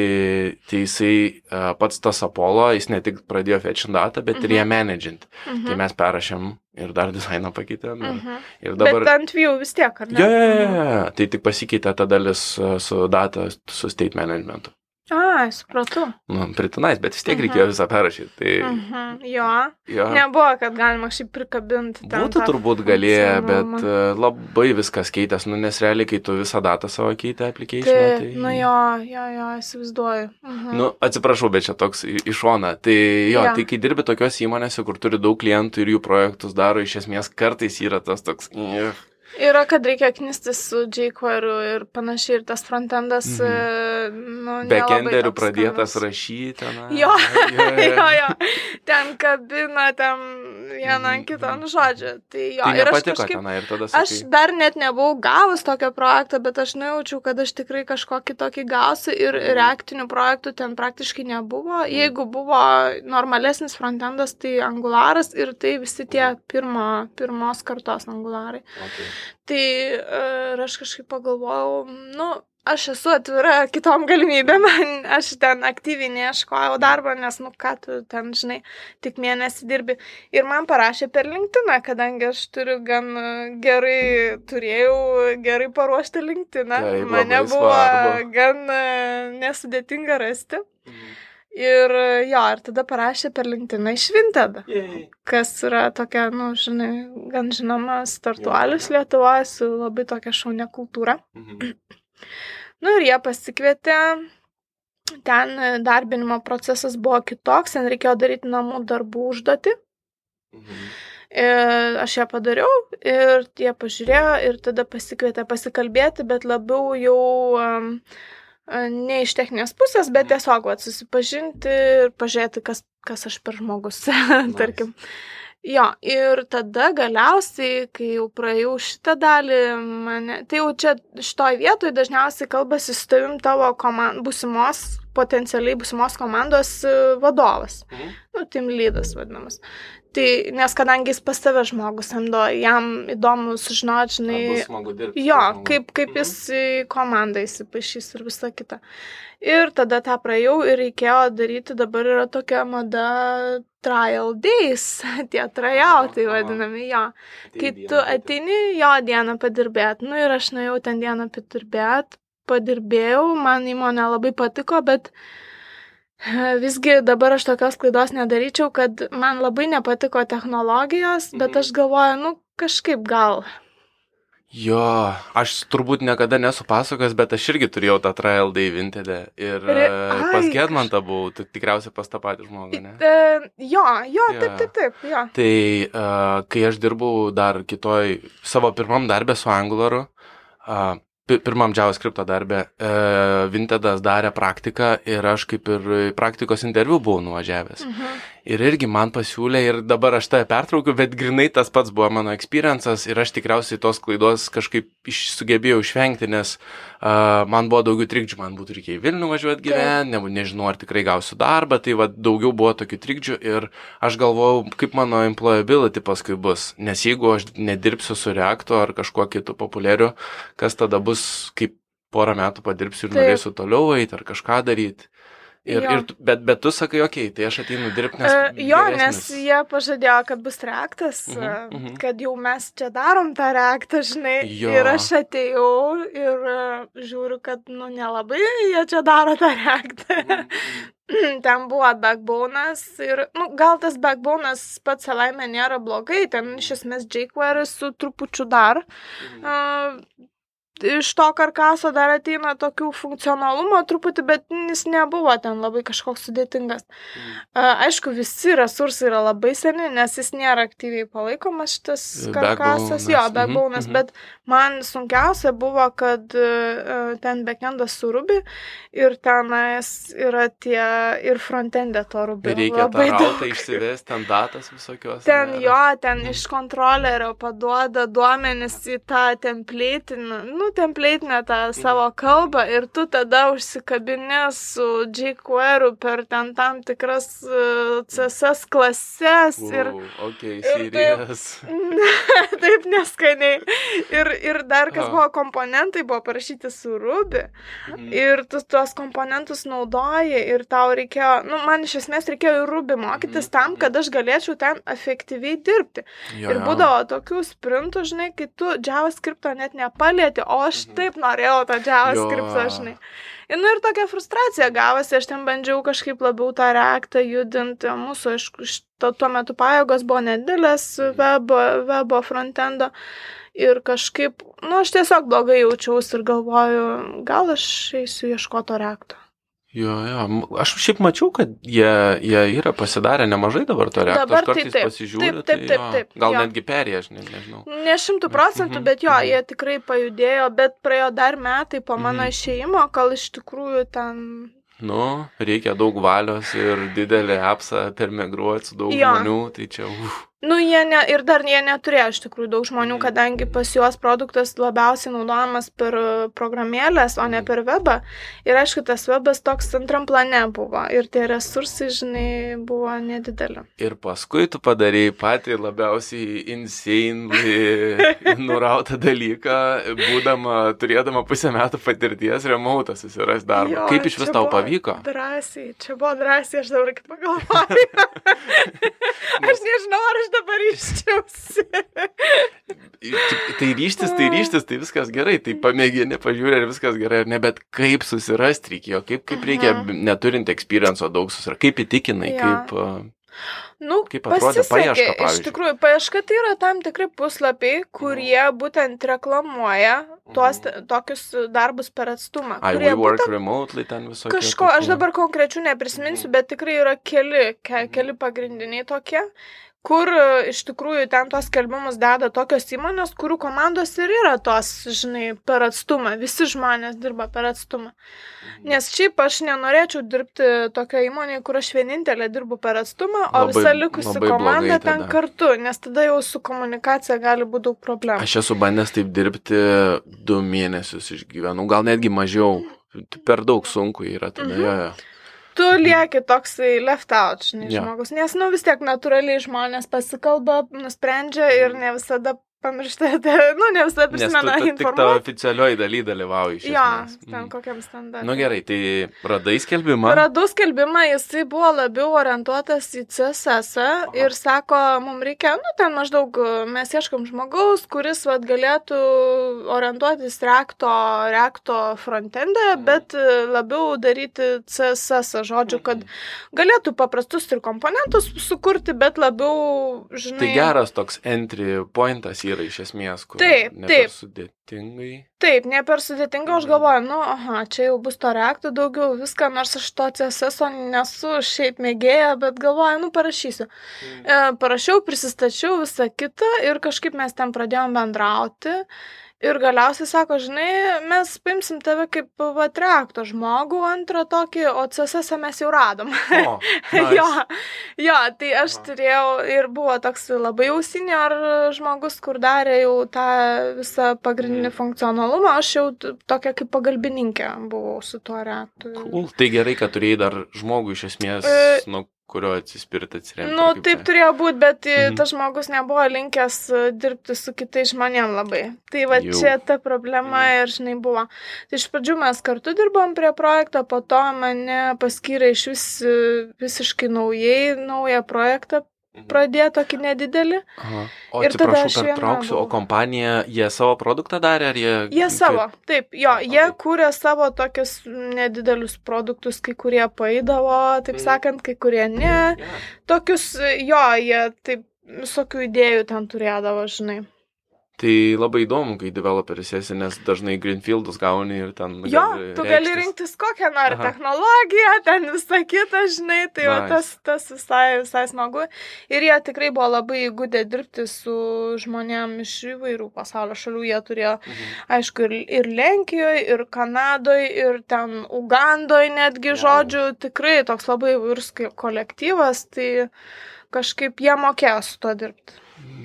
tai jisai a, pats tas Apollo, jis ne tik pradėjo fetching datą, bet ir ją managint. Mhm. Tai mes perrašėm ir dar dizainą pakeitėm. Ir, Mhm. ir Dabar... Bet ant view vis tiek, ar ne? Jo, jo, jo, jo, jo. Tai tik pasikeitė ta dalis su data, su state managementu. A, supratau. Nu, pritinais, bet vis tiek Mhm. reikėjo visą perrašyti. Tai, Mhm. Jo. jo. Nebuvo, kad galima šiaip prikabinti. Būtų tą turbūt galėję, bet a, labai viskas keitės, nu, nes realiai, kai tu visą datą savo keitė application, Tai, tai... nu jo, jo, jo, įsivaizduoju. Mhm. Nu, atsiprašau, bet čia toks į šoną. Tai jo, Jo. tai kai dirbi tokios įmonėse, kur turi daug klientų ir jų projektus daro, iš esmės kartais yra tas toks... "Ugh." Yra, kad reikia knistis su jQuery ir panašiai, ir tas frontendas, Mhm. mhm. nu, Backenderių pradėtas rašyti. Na, Jo, jo, jo. Ten kabina, ten vieną ant kito, nu žodžiu. Tai jo, Tai ir aš kažkaip tenai ir tada Aš sakai. dar net nebuvau gavus tokio projekto, bet aš nujaučiau, kad aš tikrai kažkokį tokį gausiu ir Mhm. reaktinių projektų ten praktiškai nebuvo. Jeigu buvo normalesnis frontendas, tai angularas ir tai visi tie pirmo, pirmos kartos angularai. Okay. Tai e, ir aš kažkaip pagalvojau, nu, aš esu atvira kitom galimybėm, aš ten aktyviai neieškojau darbo, nes, nu, ką tu ten, žinai, tik mėnesį dirbi. Ir man parašė per LinkedIn, kadangi aš turiu gan e, gerai, turėjau gerai paruoštą LinkedIn. Taip, Mane buvo svarbu. gan e, nesudėtinga rasti. Mhm. Ir e, jo, ir tada parašė per LinkedIn išvintada Yay. kas yra tokia, nu, žinai, gan žinoma startuolis Lietuvoje su labai tokia šaunia kultūra. Mhm. Nu ir jie pasikvietė, ten darbinimo procesas buvo kitoks, ten reikėjo daryti namų darbų užduoti. Mhm. Ir aš ją padariau ir jie pažiūrėjo ir tada pasikvietė pasikalbėti, bet labiau jau um, ne iš techninės pusės, bet tiesiog vat, susipažinti ir pažiūrėti, kas kas aš per žmogus, tarkim. Jo, ir tada galiausiai, kai jau praėjau šitą dalį, mane, tai jau čia šitoj vietoje dažniausiai kalbasi su tavim tavo komand, busimos, potencialiai busimos komandos e, vadovas. Mhm. Nu, team lydas vadinamas. Tai, nes kadangi jis pas tave žmogus samdo, jam įdomu sužinoti, žinai, dirbti, jo, kaip, kaip mhm. jis į komandą įsipašys ir visa kita. Ir tada tą praėjau ir reikėjo daryti, dabar yra tokia mada trial days, tie trajautai vadinami jo. Kai tu ateini jo dieną padirbėt, nu ir aš nuėjau ten dieną padirbėt, padirbėjau, man įmonė labai patiko, bet visgi dabar aš tokios klaidos nedaryčiau, kad man labai nepatiko technologijos, bet mhm. aš galvoju, nu kažkaip gal Jo, aš turbūt niekada nesu pasakojęs, bet aš irgi turėjau tą trial day vintedę ir Re, ai, pas Gedmantą buvau, tai tikriausiai pas tą patį žmogų, ne? E, jo, jo, ja. taip, taip, taip, jo. Tai uh, kai aš dirbau dar kitoj, savo pirmam darbę su Angularu, uh, pirmam JavaScript darbę, e, Vintedas darė praktiką ir aš kaip ir praktikos interviu buvau nuvažiavęs. Mhm. Ir irgi man pasiūlė ir dabar aš tą pertraukiu, bet grinai tas pats buvo mano experiences ir aš tikriausiai tos klaidos kažkaip iš, sugebėjau išvengti, nes uh, man buvo daugiau trikdžių, man būtų reikėjo į Vilnių važiuoti gyventi, ne, nežinau ar tikrai gausiu darbą, tai va, daugiau buvo tokių trikdžių ir aš galvojau, kaip mano employability paskui bus, nes jeigu aš nedirbsiu su Reakto ar kažkuo kitu populiariu, kas tada bus, kaip porą metų padirbsiu ir Taip. norėsiu toliau eiti ar kažką daryti. Ir, jo. ir, bet, bet tu sakai, okei, okay, tai aš ateinu dirbti, nes... Uh, jo, geresnis. nes jie pažadėjo, kad bus reaktas, uh -huh, uh -huh. kad jau mes čia darom tą reaktą, žinai. Jo. Ir aš atėjau ir uh, žiūriu, kad, nu, nelabai jie čia daro tą reaktą. Uh -huh. ten buvo backbone'as ir, nu, gal tas backbone'as pats savaime nėra blogai, ten iš esmės jQuery su trupučiu dar. Uh, iš to karkaso dar ateina tokių funkcionalumo truputį, bet jis nebuvo ten labai kažkoks sudėtingas. Mm. Aišku, visi resursai yra labai seni, nes jis nėra aktyviai palaikomas šitas karkasas, jo, backbone'as, mm -hmm. bet man sunkiausia buvo, kad uh, ten backendas su Ruby ir tenais yra tie ir frontendė to Ruby. Reikia labai daug išsivesti, ten datas visokios. Ten nėra. jo, ten mm. iš kontrolerio paduoda duomenis į tą templatinį, nu, templatinę tą savo kalbą ir tu tada užsikabini su jQuery per ten tam tikras e, CSS klases. Ir, uh, okay, ir taip, taip neskaniai. Ir, ir dar kas buvo komponentai, buvo parašyti su Ruby. Mhm. Ir tu tuos komponentus naudoji ir tau reikėjo, nu, man iš esmės reikėjo ir Ruby mokytis mhm. tam, kad aš galėčiau ten efektyviai dirbti. Jo, ir būdavo tokių sprintų, žinai, kai tu JavaScript net nepalėti, o aš mhm. taip norėjau tą JavaScript, žinai. Ir, nu, ir tokia frustracija gavosi, aš ten bandžiau kažkaip labiau tą reaktą judinti, mūsų, aišku, tuo metu pajėgos buvo nedidelės webo, webo frontendo. Ir kažkaip, nu, aš tiesiog blogai jaučiausi ir galvoju, gal aš eisiu ieškoti to reakto. Jo, jo, aš šiaip mačiau, kad jie, jie yra pasidarę nemažai dabar to reakto. Dabar kartais taip, pasižiūriu, taip, taip, taip, taip, taip, gal jo. netgi perė, aš ne, nežinau. Ne šimtų procentų, bet jo, jie tikrai pajudėjo, bet praėjo dar metai po mano mhm. išėjimo, kol iš tikrųjų ten Nu, reikia daug valios ir didelį apsą permigruoti su daug jo. žmonių, tai čia... Uf. Nu, jie ne, ir dar jie neturėjo iš tikrųjų daug žmonių, mhm. kadangi pas juos produktas labiausiai naudojamas per e, programėlės, o ne mhm. per webą. Ir aišku, tas webas toks antram plane buvo. Ir tie resursai, žinai, buvo nedideli. Ir paskui tu padarėjai patį labiausiai insanely nurautą dalyką, būdama, turėdama pusę metų patirties, remoutą susirasti darbą. Jo, Kaip iš vis tau pavyko? Drąsiai, čia buvo drąsiai, aš dabar kaip pagalvoju. aš nežinau, ar aš dabar iščiausi. tai ryštis, tai ryštis, tai viskas gerai, tai pamėgini, pažiūrė, ar viskas gerai, ar ne, bet kaip susirasti reikėjo, kaip, kaip reikia, -huh. neturint experienco daug susirasti, kaip įtikinai, ja. kaip... Nu, Kaip atrodė paieška, pavyzdžiui? Iš tikrųjų, paieška tai yra tam tikri puslapiai, kurie būtent reklamuoja tuos mm. tokius darbus per atstumą. I kurie work būtent, remotely ten visokie. Kažko, tokie. aš dabar konkrečių neprisiminsiu, mm. bet tikrai yra keli, ke, keli pagrindiniai tokie, kur e, iš tikrųjų ten tos skelbimus deda tokios įmonės, kurių komandos ir yra tos, žinai, per atstumą. Visi žmonės dirba per atstumą. Mhm. Nes šiaip aš nenorėčiau dirbti tokio įmonėje, kur aš vienintelė dirbu per atstumą, o Labai- visa likusi komanda ten kartu, nes tada jau su komunikacija gali būti daug problemų. Aš esu bandęs taip dirbti du mėnesius išgyvenau, gal netgi mažiau. Per daug sunku yra tada. Mhm. Jo, jo. Tu lieki toksai left out, žinai, Jo. žmogus, nes, nu, vis tiek natūraliai žmonės pasikalba, nusprendžia ir ne visada pamiršta, nu, ne visada Nes tu prisimena ta- tik informaciją. oficialioji daly dalyvauji. iš Jo, esmės. ten Mm. kokiam standartui. Nu gerai, tai radai skelbimą. Radau skelbimą, jisai buvo labiau orientuotas į CSS ir sako, mums reikia, nu, ten maždaug mes ieškom žmogaus, kuris vat, galėtų orientuotis reakto, reakto frontende, Mhm. bet labiau daryti CSS, žodžiu, kad galėtų paprastus ir komponentus sukurti, bet labiau, žinai. Tai geras toks entry pointas yra iš esmės, kur Taip, ne taip. per sudėtingai. Taip, ne per sudėtinga, aš Mhm. galvoju, nu, aha, čia jau bus to reaktų daugiau, viską, nors aš to CSS nesu šiaip mėgėja, bet galvoju, nu, parašysiu. E, parašiau, prisistačiau visą kitą ir kažkaip mes ten pradėjom bendrauti. Ir galiausiai sako, žinai, mes paimsim tave kaip vatreakto žmogų antrą tokį, o CSS mes jau radom. O, nice. jo, jo, tai aš Aha. turėjau ir buvo toks labai jau senior žmogus, kur darė jau tą visą pagrindinį Mhm. funkcionalumą, aš jau tokia kaip pagalbininkė buvau su tuo reaktu. Cool. Tai gerai, kad turėjai dar žmogų iš esmės, E, nuo kurio atsispirti atsiremti. Nu, ar kaip taip čia? turėjo būti, bet Mhm. tas žmogus nebuvo linkęs e, dirbti su kitais žmonėm labai. Tai va Jau. čia ta problema Mhm. ir, žinai, buvo. Tai iš pradžių mes kartu dirbom prie projekto, po to mane paskyrė iš vis e, visiškai naujai, naują projektą. Pradėjo tokį nedidelį. Aha. O ir tada aš pertrauksiu, o kompanija, jie savo produktą darė, ar jie... Jie savo, taip, jo, jie okei. kūrė savo tokius nedidelius produktus, kai kurie paėdavo, taip Mhm. sakant, kai kurie ne. Yeah. Tokius, jo, jie taip visokių idėjų ten turėdavo, žinai. Tai labai įdomu, kai developeris esi, nes dažnai Greenfieldus gauni ir ten... Jo, tu gali rinktis kokią nori Aha. technologiją, ten visą kitą, žinai, tai nice. va, tas, tas visai, visai smagu. Ir jie tikrai buvo labai įgūdę dirbti su žmonėm iš įvairių pasaulio šalių. Jie turėjo, Mhm. aišku, ir, ir Lenkijoje, ir Kanadoje, ir ten Ugandoje netgi, Wow. žodžiu, tikrai toks labai įvairus kolektyvas, tai kažkaip jie mokėjo su to dirbti.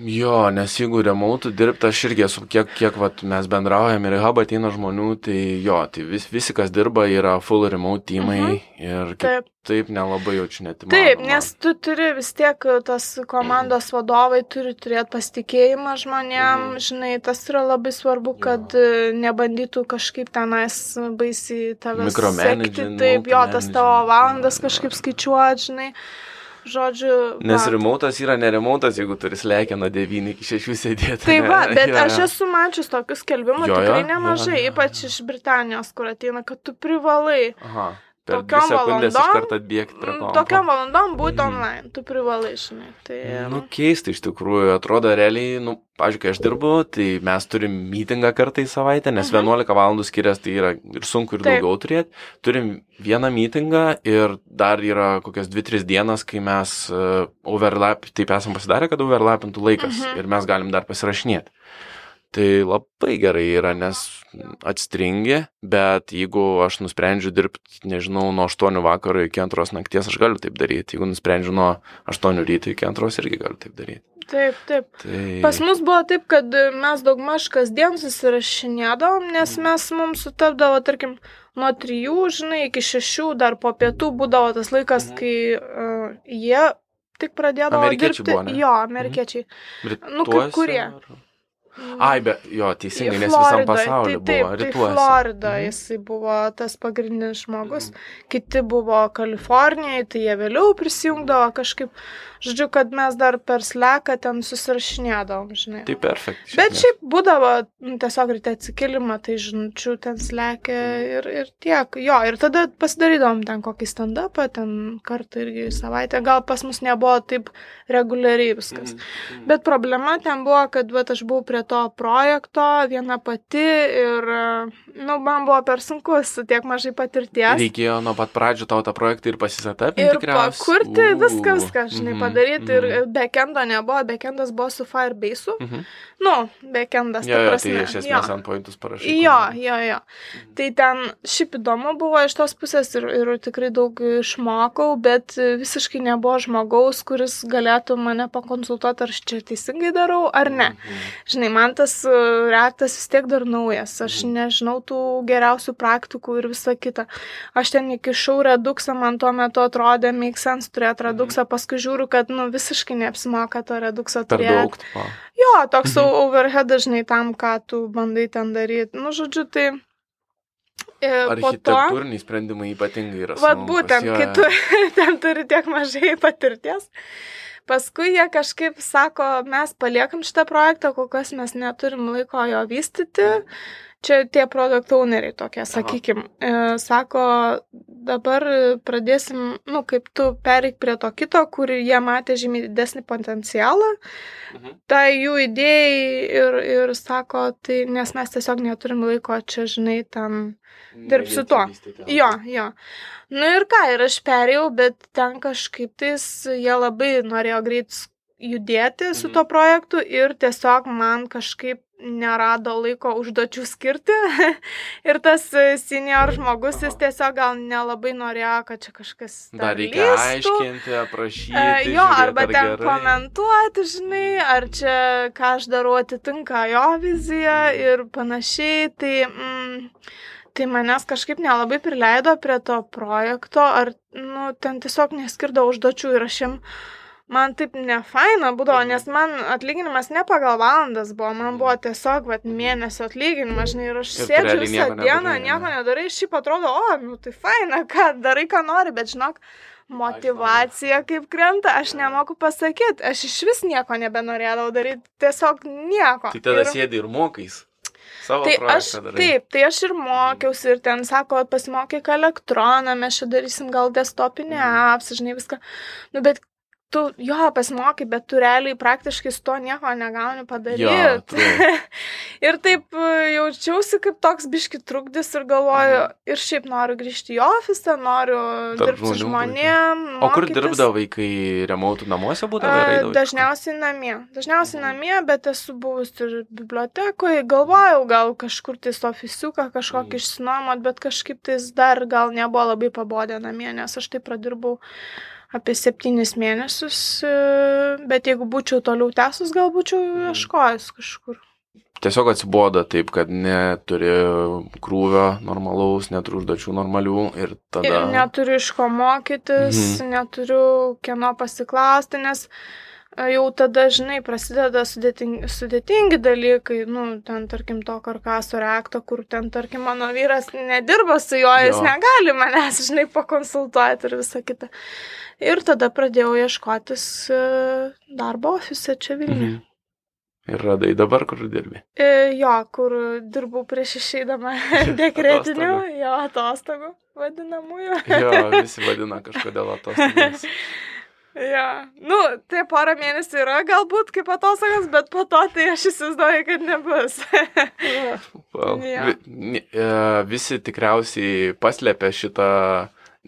Jo, nes jeigu remautų dirbti, aš irgi esu, kiek, kiek vat, mes bendraujam ir hub ateina žmonių, tai jo, tai vis, visi, kas dirba, yra full remote teamai Mhm. ir kaip, Taip. taip nelabai jaučiu net. Taip, nes tu turi vis tiek, tas komandos vadovai turi turėti pasitikėjimą žmonėm, Mhm. žinai, tas yra labai svarbu, kad e, nebandytų kažkaip tenais baisiai Micromanaging, sekti, taip, jo, tas tavo valandas jo, kažkaip jo. skaičiuoti, žinai, žodžiu. Nes va. remautas yra neremautas, jeigu turi slekę nuo 9 iki 6 sėdėti. Tai ne? va, bet Jo, aš esu mačius tokius skelbimus tikrai nemažai, jo, jo. ypač iš Britanijos, kur ateina, kad tu privalai. Aha. Per Tokiom sekundės iš valandom, karto atbėgti prie mm, to. Tokiam valandom būti Mhm. online, tu privalai, žinai. Tai, Nu, keista iš tikrųjų, atrodo realiai, nu, pažiūrėk, kai aš dirbu, tai mes turim mytingą kartą į savaitę, nes Mhm. 11 valandų skiriasi, tai yra ir sunku ir Taip. daugiau turėti. Turim vieną mytingą ir dar yra kokias 2-3 dienas, kai mes uh, overlap, taip esam pasidarę, kad overlapintų laikas Mhm. ir mes galim dar pasirašinėti. Tai labai gerai yra, nes atstringi, bet jeigu aš nusprendžiu dirbti, nežinau, nuo 8 vakaro iki 2 nakties, aš galiu taip daryti. Jeigu nusprendžiu nuo 8 ryto iki 2, irgi galiu taip daryti. taip, taip. Tai... Pas mus buvo taip, kad mes daugmaž kasdien susirašinėdavom, nes Mhm. mes mums sutapdavo, tarkim, nuo trijų, žinai, iki šešių, dar po pietų būdavo tas laikas, Mhm. kai uh, jie tik pradėdavo dirbti. buvo, ne? Mhm. Jo, amerikiečiai. Nu, kai kurie. ar- Ai, be, jo, teisingai, nes visam Floridą, pasauliu tai, buvo taip, tai rytuose. Florida Mhm. jisai buvo tas pagrindinis žmogus. Mhm. Kiti buvo Kalifornijoje, tai jie vėliau prisijungdavo kažkaip. Žodžiu, kad mes dar per sleką ten susirašinėdavom, žinai. Tai perfekt. Bet šiaip būdavo nu, tiesiog ryte atsikilimą, tai žinučių ten slekia Mhm. ir, ir tiek. Jo, ir tada pasidarydavom ten kokį stand-upą, ten kartą irgi savaitę. Gal pas mus nebuvo taip reguliariai viskas. Mhm. Bet problema ten buvo, kad vat, aš buvau prie to projekto viena pati ir, nu, man buvo per sunku su tiek mažai patirties. Reikėjo nuo pat pradžių tau tą projektą ir pasisetapinti. Ir pakurti viską, viską, žinai, mm -hmm. padaryti. Mm -hmm. Ir backendo nebuvo, backendas buvo su Firebase'u. Mm -hmm. Nu, backendas, jo, jo, prasme. tai iš esmės ant pointus parašai. Jo, jo, jo. Tai ten šiaip įdomu buvo iš tos pusės ir, ir tikrai daug išmokau, bet visiškai nebuvo žmogaus, kuris galėtų mane pakonsultuoti, ar aš čia teisingai darau, ar ne. Mhm. Žinai, man tas e, reaktas vis tiek dar naujas, aš nežinau tų geriausių praktikų ir visa kita. Aš ten įkišau reduksą, man tuo metu atrodė, make sense turėti reduksą, paskui žiūriu, kad nu, visiškai neapsimoka to redukso turėti. Jo, toks mhm. overhead dažnai tam, ką tu bandai ten daryti. Nu, žodžiu, tai... e, Po to... Architektūriniai sprendimai ypatingai yra. Vat būtent, kai tu ten turi tiek mažai patirties. Paskui jie kažkaip sako, mes paliekam šitą projektą, kol kas mes neturim laiko jo vystyti. Čia tie produkt owneriai tokie, sakykim. E, sako, dabar pradėsim, nu, kaip tu pereik prie to kito, kur jie matė žymiai didesnį potencialą. Mhm. Tai jų idėjai ir, ir sako, tai nes mes tiesiog neturim laiko čia, žinai, ten Dirb su tuo. Jo, jo. Nu ir ką, ir aš perėjau, bet ten kažkaip tais jie labai norėjo greit judėti su Mhm. tuo projektu ir tiesiog man kažkaip nerado laiko užduočių skirti. ir tas e, senior žmogus, jis tiesiog gal nelabai norėjo, kad čia kažkas... Dar reikia lįstų. aiškinti, aprašyti. E, Jo, žiūrėt, arba ar ten gerai. komentuoti, žinai, ar čia, ką aš darau, atitinka jo viziją ir panašiai. Tai, mm, tai manęs kažkaip nelabai prileido prie to projekto, ar, nu, ten tiesiog neskirdavo užduočių ir aš jam, man taip nefaina būdavo, nes man atlyginimas ne pagal valandas buvo, man buvo tiesiog, vat, mėnesio atlyginimas, žinai, ir aš Ir sėdžiu visą dieną, nieko nedarai, šiaip atrodo, o, nu tai faina, ką darai, ką nori, bet žinok, motivacija kaip krenta, aš nemoku pasakyti, aš iš vis nieko nebenorėdavau daryti, tiesiog nieko. Tai tada Ir- sėdi ir mokais. Savo Tai aš, darai. taip, tai aš ir mokiausi ir ten sako, pasimokyk elektroną, mes čia darysim gal desktopinį Mhm. apps, žinai viską. Nu, bet tu jo pasimokai, bet tu realiai praktiškai su to nieko negauni padaryti. true. ir taip e, jaučiausi kaip toks biški trukdis ir galvoju, ir šiaip noriu grįžti į ofisą, noriu Mhm. Tarp dirbti su žmonėm. O kur dirbdavai, kai remontų namuose būdavo? Kažkur? Dažniausiai namie. Dažniausiai Mhm. namie, bet esu buvus ir bibliotekoje. Galvojau, gal kažkur tais ofisiuką kažkokį Mhm. išsinuomot, bet kažkaip tais dar gal nebuvo labai pabodę namie, nes aš tai pradirbau apie septynis mėnesius. e, Bet jeigu būčiau toliau tęsus, gal būčiau Mhm. ieškojęs kažkur. Tiesiog atsibodo taip, kad neturi krūvio normalaus, neturi užduočių normalių ir tada... Ir neturiu iš ko mokytis, Mhm. neturiu kieno pasiklausti, nes e, jau tada, žinai, prasideda sudėtingi, sudėtingi dalykai, nu, ten, tarkim, to karkaso reakto, kur ten, tarkim, mano vyras nedirba su juo, jis Jo. negali manęs, žinai, pakonsultuoti ir visa kita. Ir tada pradėjau ieškotis e, darbo ofise čia Vilniuje. Mhm. Ir radai dabar, kur dirbi. E, Jo, kur dirbau prieš išeidama dekretinių, jo, atostogų vadinamųjų. Jo, visi vadina kažkodėl atostogas. Ja, nu, tai porą mėnesių yra galbūt kaip atostogas, bet po to tai aš įsivaizduoju, kad nebus. Well, Jo. vi, e, visi tikriausiai paslėpia šitą,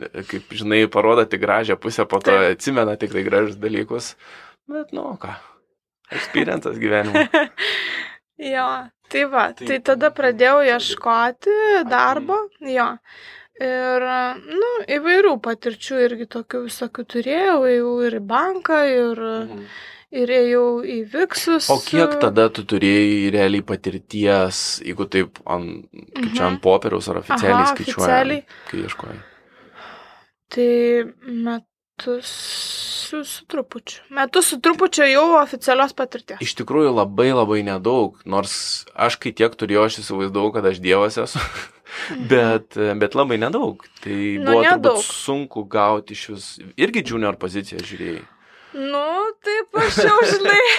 e, kaip žinai, parodo tik gražią pusę, po to Taip. atsimena tik tai gražius dalykus. Bet, nu, ką. Experiences gyvenimo. jo, tai va, Tai- tai tada pradėjau ieškoti darbo, jo. Ir, nu, įvairių patirčių irgi tokių visokių turėjau, ėjau ir į banką, ir, ir ėjau į Viksus. O kiek tada tu turėjai realiai patirties, jeigu taip, ant, kaip čia ant popieriaus ar oficialiai Aha, skaičiuoji, oficialiai. kai ieškojai? Tai metus su, su trupučiu. Metus su trupučiu jau oficialios patirties. Iš tikrųjų labai labai nedaug, nors aš kai tiek turėjau, aš įsivaizdavau, kad aš dievas esu, bet, bet labai nedaug. Tai. Nu, buvo nedaug. sunku gauti iš vis, irgi junior poziciją žiūrėjai. Nu, taip aš jau žinai.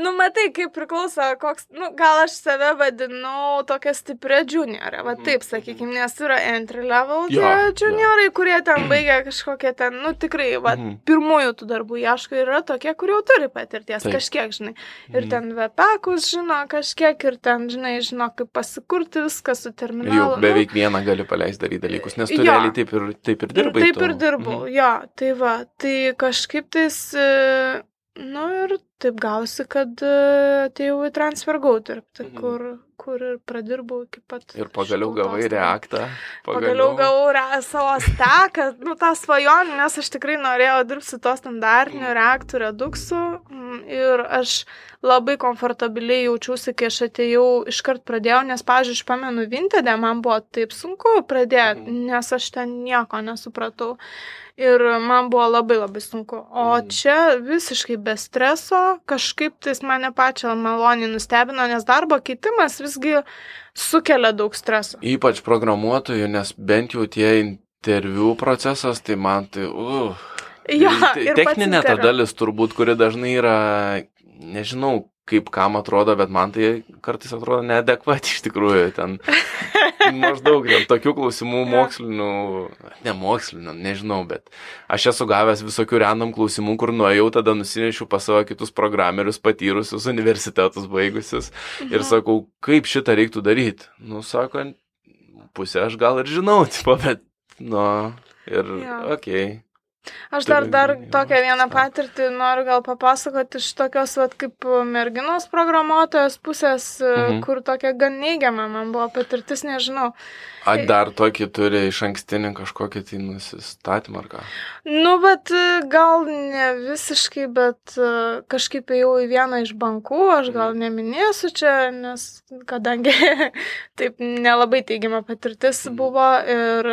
Nu, matai, kaip priklauso, koks, nu, gal aš save vadinu tokia stipria juniorė, va Mhm, taip sakykim, nes yra entry level Jo, jo. juniorai, kurie ten baigia kažkokią ten, nu, tikrai, va, Mhm. pirmųjų tų darbų ieško ir yra tokie, kurie jau turi patirties Taip. kažkiek, žinai. Ir Mhm. ten vepekus žino kažkiek, ir ten, žinai, žino, kaip pasikurti viską su Ir jau nu, beveik vieną gali paleisti daryti dalykus, nes tu Jo. realiai taip ir, taip ir dirbai. Taip tu. ir dirbau, Mhm. jo, tai va, tai kažkaip tais, e, nu ir taip gausi, kad e, atėjau į TransferGo dirbti, Mhm. kur, kur ir pradirbau iki pat. Ir pagaliau gavai reaktą. Pagaliau gavau re, savo steką, nu tą svajonę, nes aš tikrai norėjau dirbti su to standartiniu reaktų reduksu mm, ir aš labai komfortabiliai jaučiausi, kai aš atėjau, iškart pradėjau, nes, pavyzdžiui, aš pamenu Vintedę, man buvo taip sunku pradėti, Mhm. nes aš ten nieko nesupratau. Ir man buvo labai labai sunku. O Mhm. čia visiškai be streso, kažkaip tais mane pačią maloniai nustebino, nes darbo keitimas visgi sukelia daug streso. Ypač programuotojų, nes bent jau tie interviu procesas, tai man tai... Uh, ir pats Techninė ta dalis turbūt, kuri dažnai yra, nežinau, kaip kam atrodo, bet man tai kartais atrodo neadekvati iš tikrųjų. Ten maždaug dėl tokių klausimų mokslinių, ne mokslinių, nežinau, bet aš esu gavęs visokių random klausimų, kur nuėjau, tada nusinešiau pas savo kitus programerius patyrusius, universitetus baigusius ir sakau, kaip šitą reiktų daryti. Nu, sako, pusę aš gal ir žinau, tipo, bet, nu, ir, okei. Okay. Aš dar, dar tokią vieną patirtį noriu gal papasakoti iš tokios, vat, kaip merginos programuotojos pusės, Mhm. mhm. kur tokia gan neigiama man buvo patirtis, nežinau. A dar tokį turi iš ankstinį kažkokį tai nusistatymą ar ką? Nu, bet e, gal ne visiškai, bet e, kažkaip ėjau į vieną iš bankų, aš gal neminėsiu čia, nes kadangi taip nelabai teigiama patirtis Mhm. buvo ir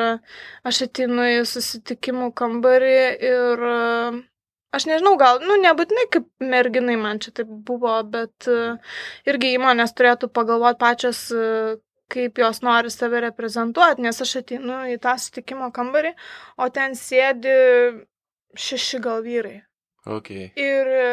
aš ateinu į susitikimų kambarį ir e, aš nežinau, gal, nu, nebūtinai kaip merginai man čia taip buvo, bet irgi įmonės turėtų pagalvoti pačios, kaip jos nori save reprezentuoti, nes aš ateinu į tą sutikimo kambarį, o ten sėdi šeši gal vyrai. Ok. Ir e,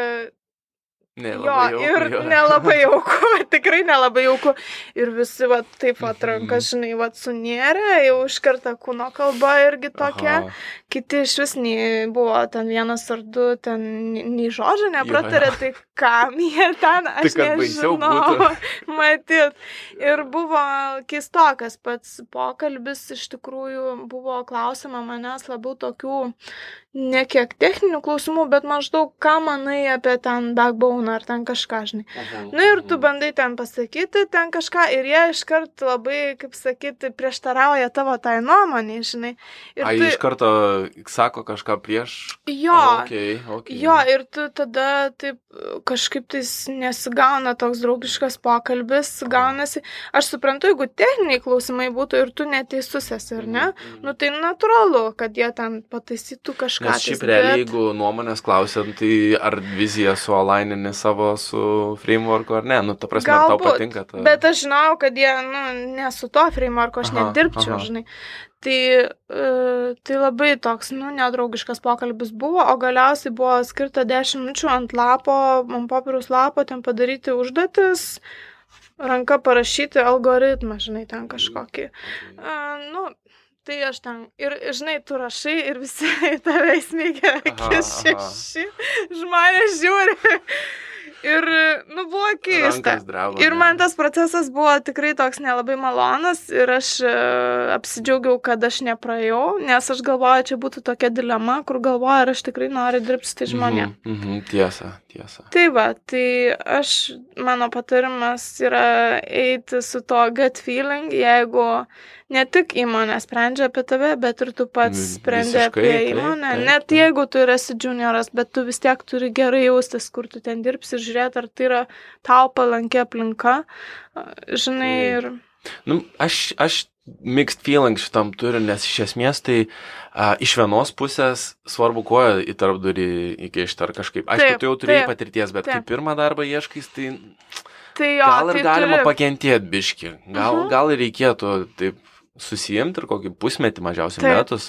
Ne, jo, jauku, ir jo. nelabai jauku, tikrai nelabai jauku. Ir visi, va, taip Mhm. atrankas, žinai, va, sunėrė, jau iš karto kūno kalba irgi tokia. Aha. Kiti iš vis nei buvo ten vienas ar du, ten nei- žodžio nepratarė, jo. tai kam jie ten, aš baisiau nežinau. Matyt. Ir buvo keistokas pats pokalbis, iš tikrųjų buvo klausima manęs labiau tokių ne kiek techninių klausimų, bet maždaug ką manai apie ten backbone ar ten kažką, žinai. Mhm, Na ir tu bandai ten pasakyti, ten kažką ir jie iškart labai, kaip sakyti, prieštarauja tavo tai nuomonė, žinai. Ir A, jie iš karto sako kažką prieš. Jo, Okay, okay. jo, ir tu tada taip kažkaip tais nesigauna toks draugiškas pokalbis, gaunasi. Aš suprantu, jeigu techniniai klausimai būtų ir tu neteisus esi, ar ne? Mhm. Nu tai natūralu, kad jie ten pataisytų kažką. Nes šiaip realiai, bet- jeigu nuomonės klausiant, tai ar viziją su alainini savo su frameworku ar ne, nu, ta prasme, ar tau Galbūt, patinka ta... Bet aš žinau, kad jie, nu, ne su to frameworku aš Aha, nedirbčiau, aha. žinai. Tai, uh, tai labai toks, nu, nedraugiškas pokalbis buvo, o galiausiai buvo skirta 10 minučių ant lapo, ant popieriaus lapo, ten padaryti užduotis, ranka parašyti algoritmą, žinai, ten kažkokį. Uh, nu, tai aš ten, ir, žinai, tu rašai ir visi tave įsmeigia akis šeši, žmonės žiūri. Ir, nu, buvo keista. Dreba, Ir man tas procesas buvo tikrai toks nelabai malonas ir aš e, apsidžiaugiau, kad aš nepraėjau, nes aš galvoju, čia būtų tokia dilema, kur galvoju, ar aš tikrai noriu dirbti su tai žmonėm. Mhm, mhm, tiesa, tiesa. Tai va, tai aš, mano patarimas yra eiti su to gut feeling, jeigu ne tik įmonė sprendžia apie tave, bet ir tu pats sprendi apie taip, įmonę. taip, Net taip. jeigu tu esi junioras, bet tu vis tiek turi gerai jaustis, kur tu ten dirbsi ir žiūrėti, ar tai yra tau palanki aplinka. Žinai, Taip. ir... Nu, aš, aš mixed feeling šitam turiu, nes iš esmės tai a, iš vienos pusės svarbu koją į tarpdurį įkišti ar kažkaip. Aišku, tu jau turėjai taip, patirties, bet kai taip. pirmą darbą ieškais, tai Tai jo, gal ir tai galima turi... pakentėti biški. Gal, Mhm. gal ir reikėtų taip susijimti ir kokį pusmetį mažiausiai Taip. metus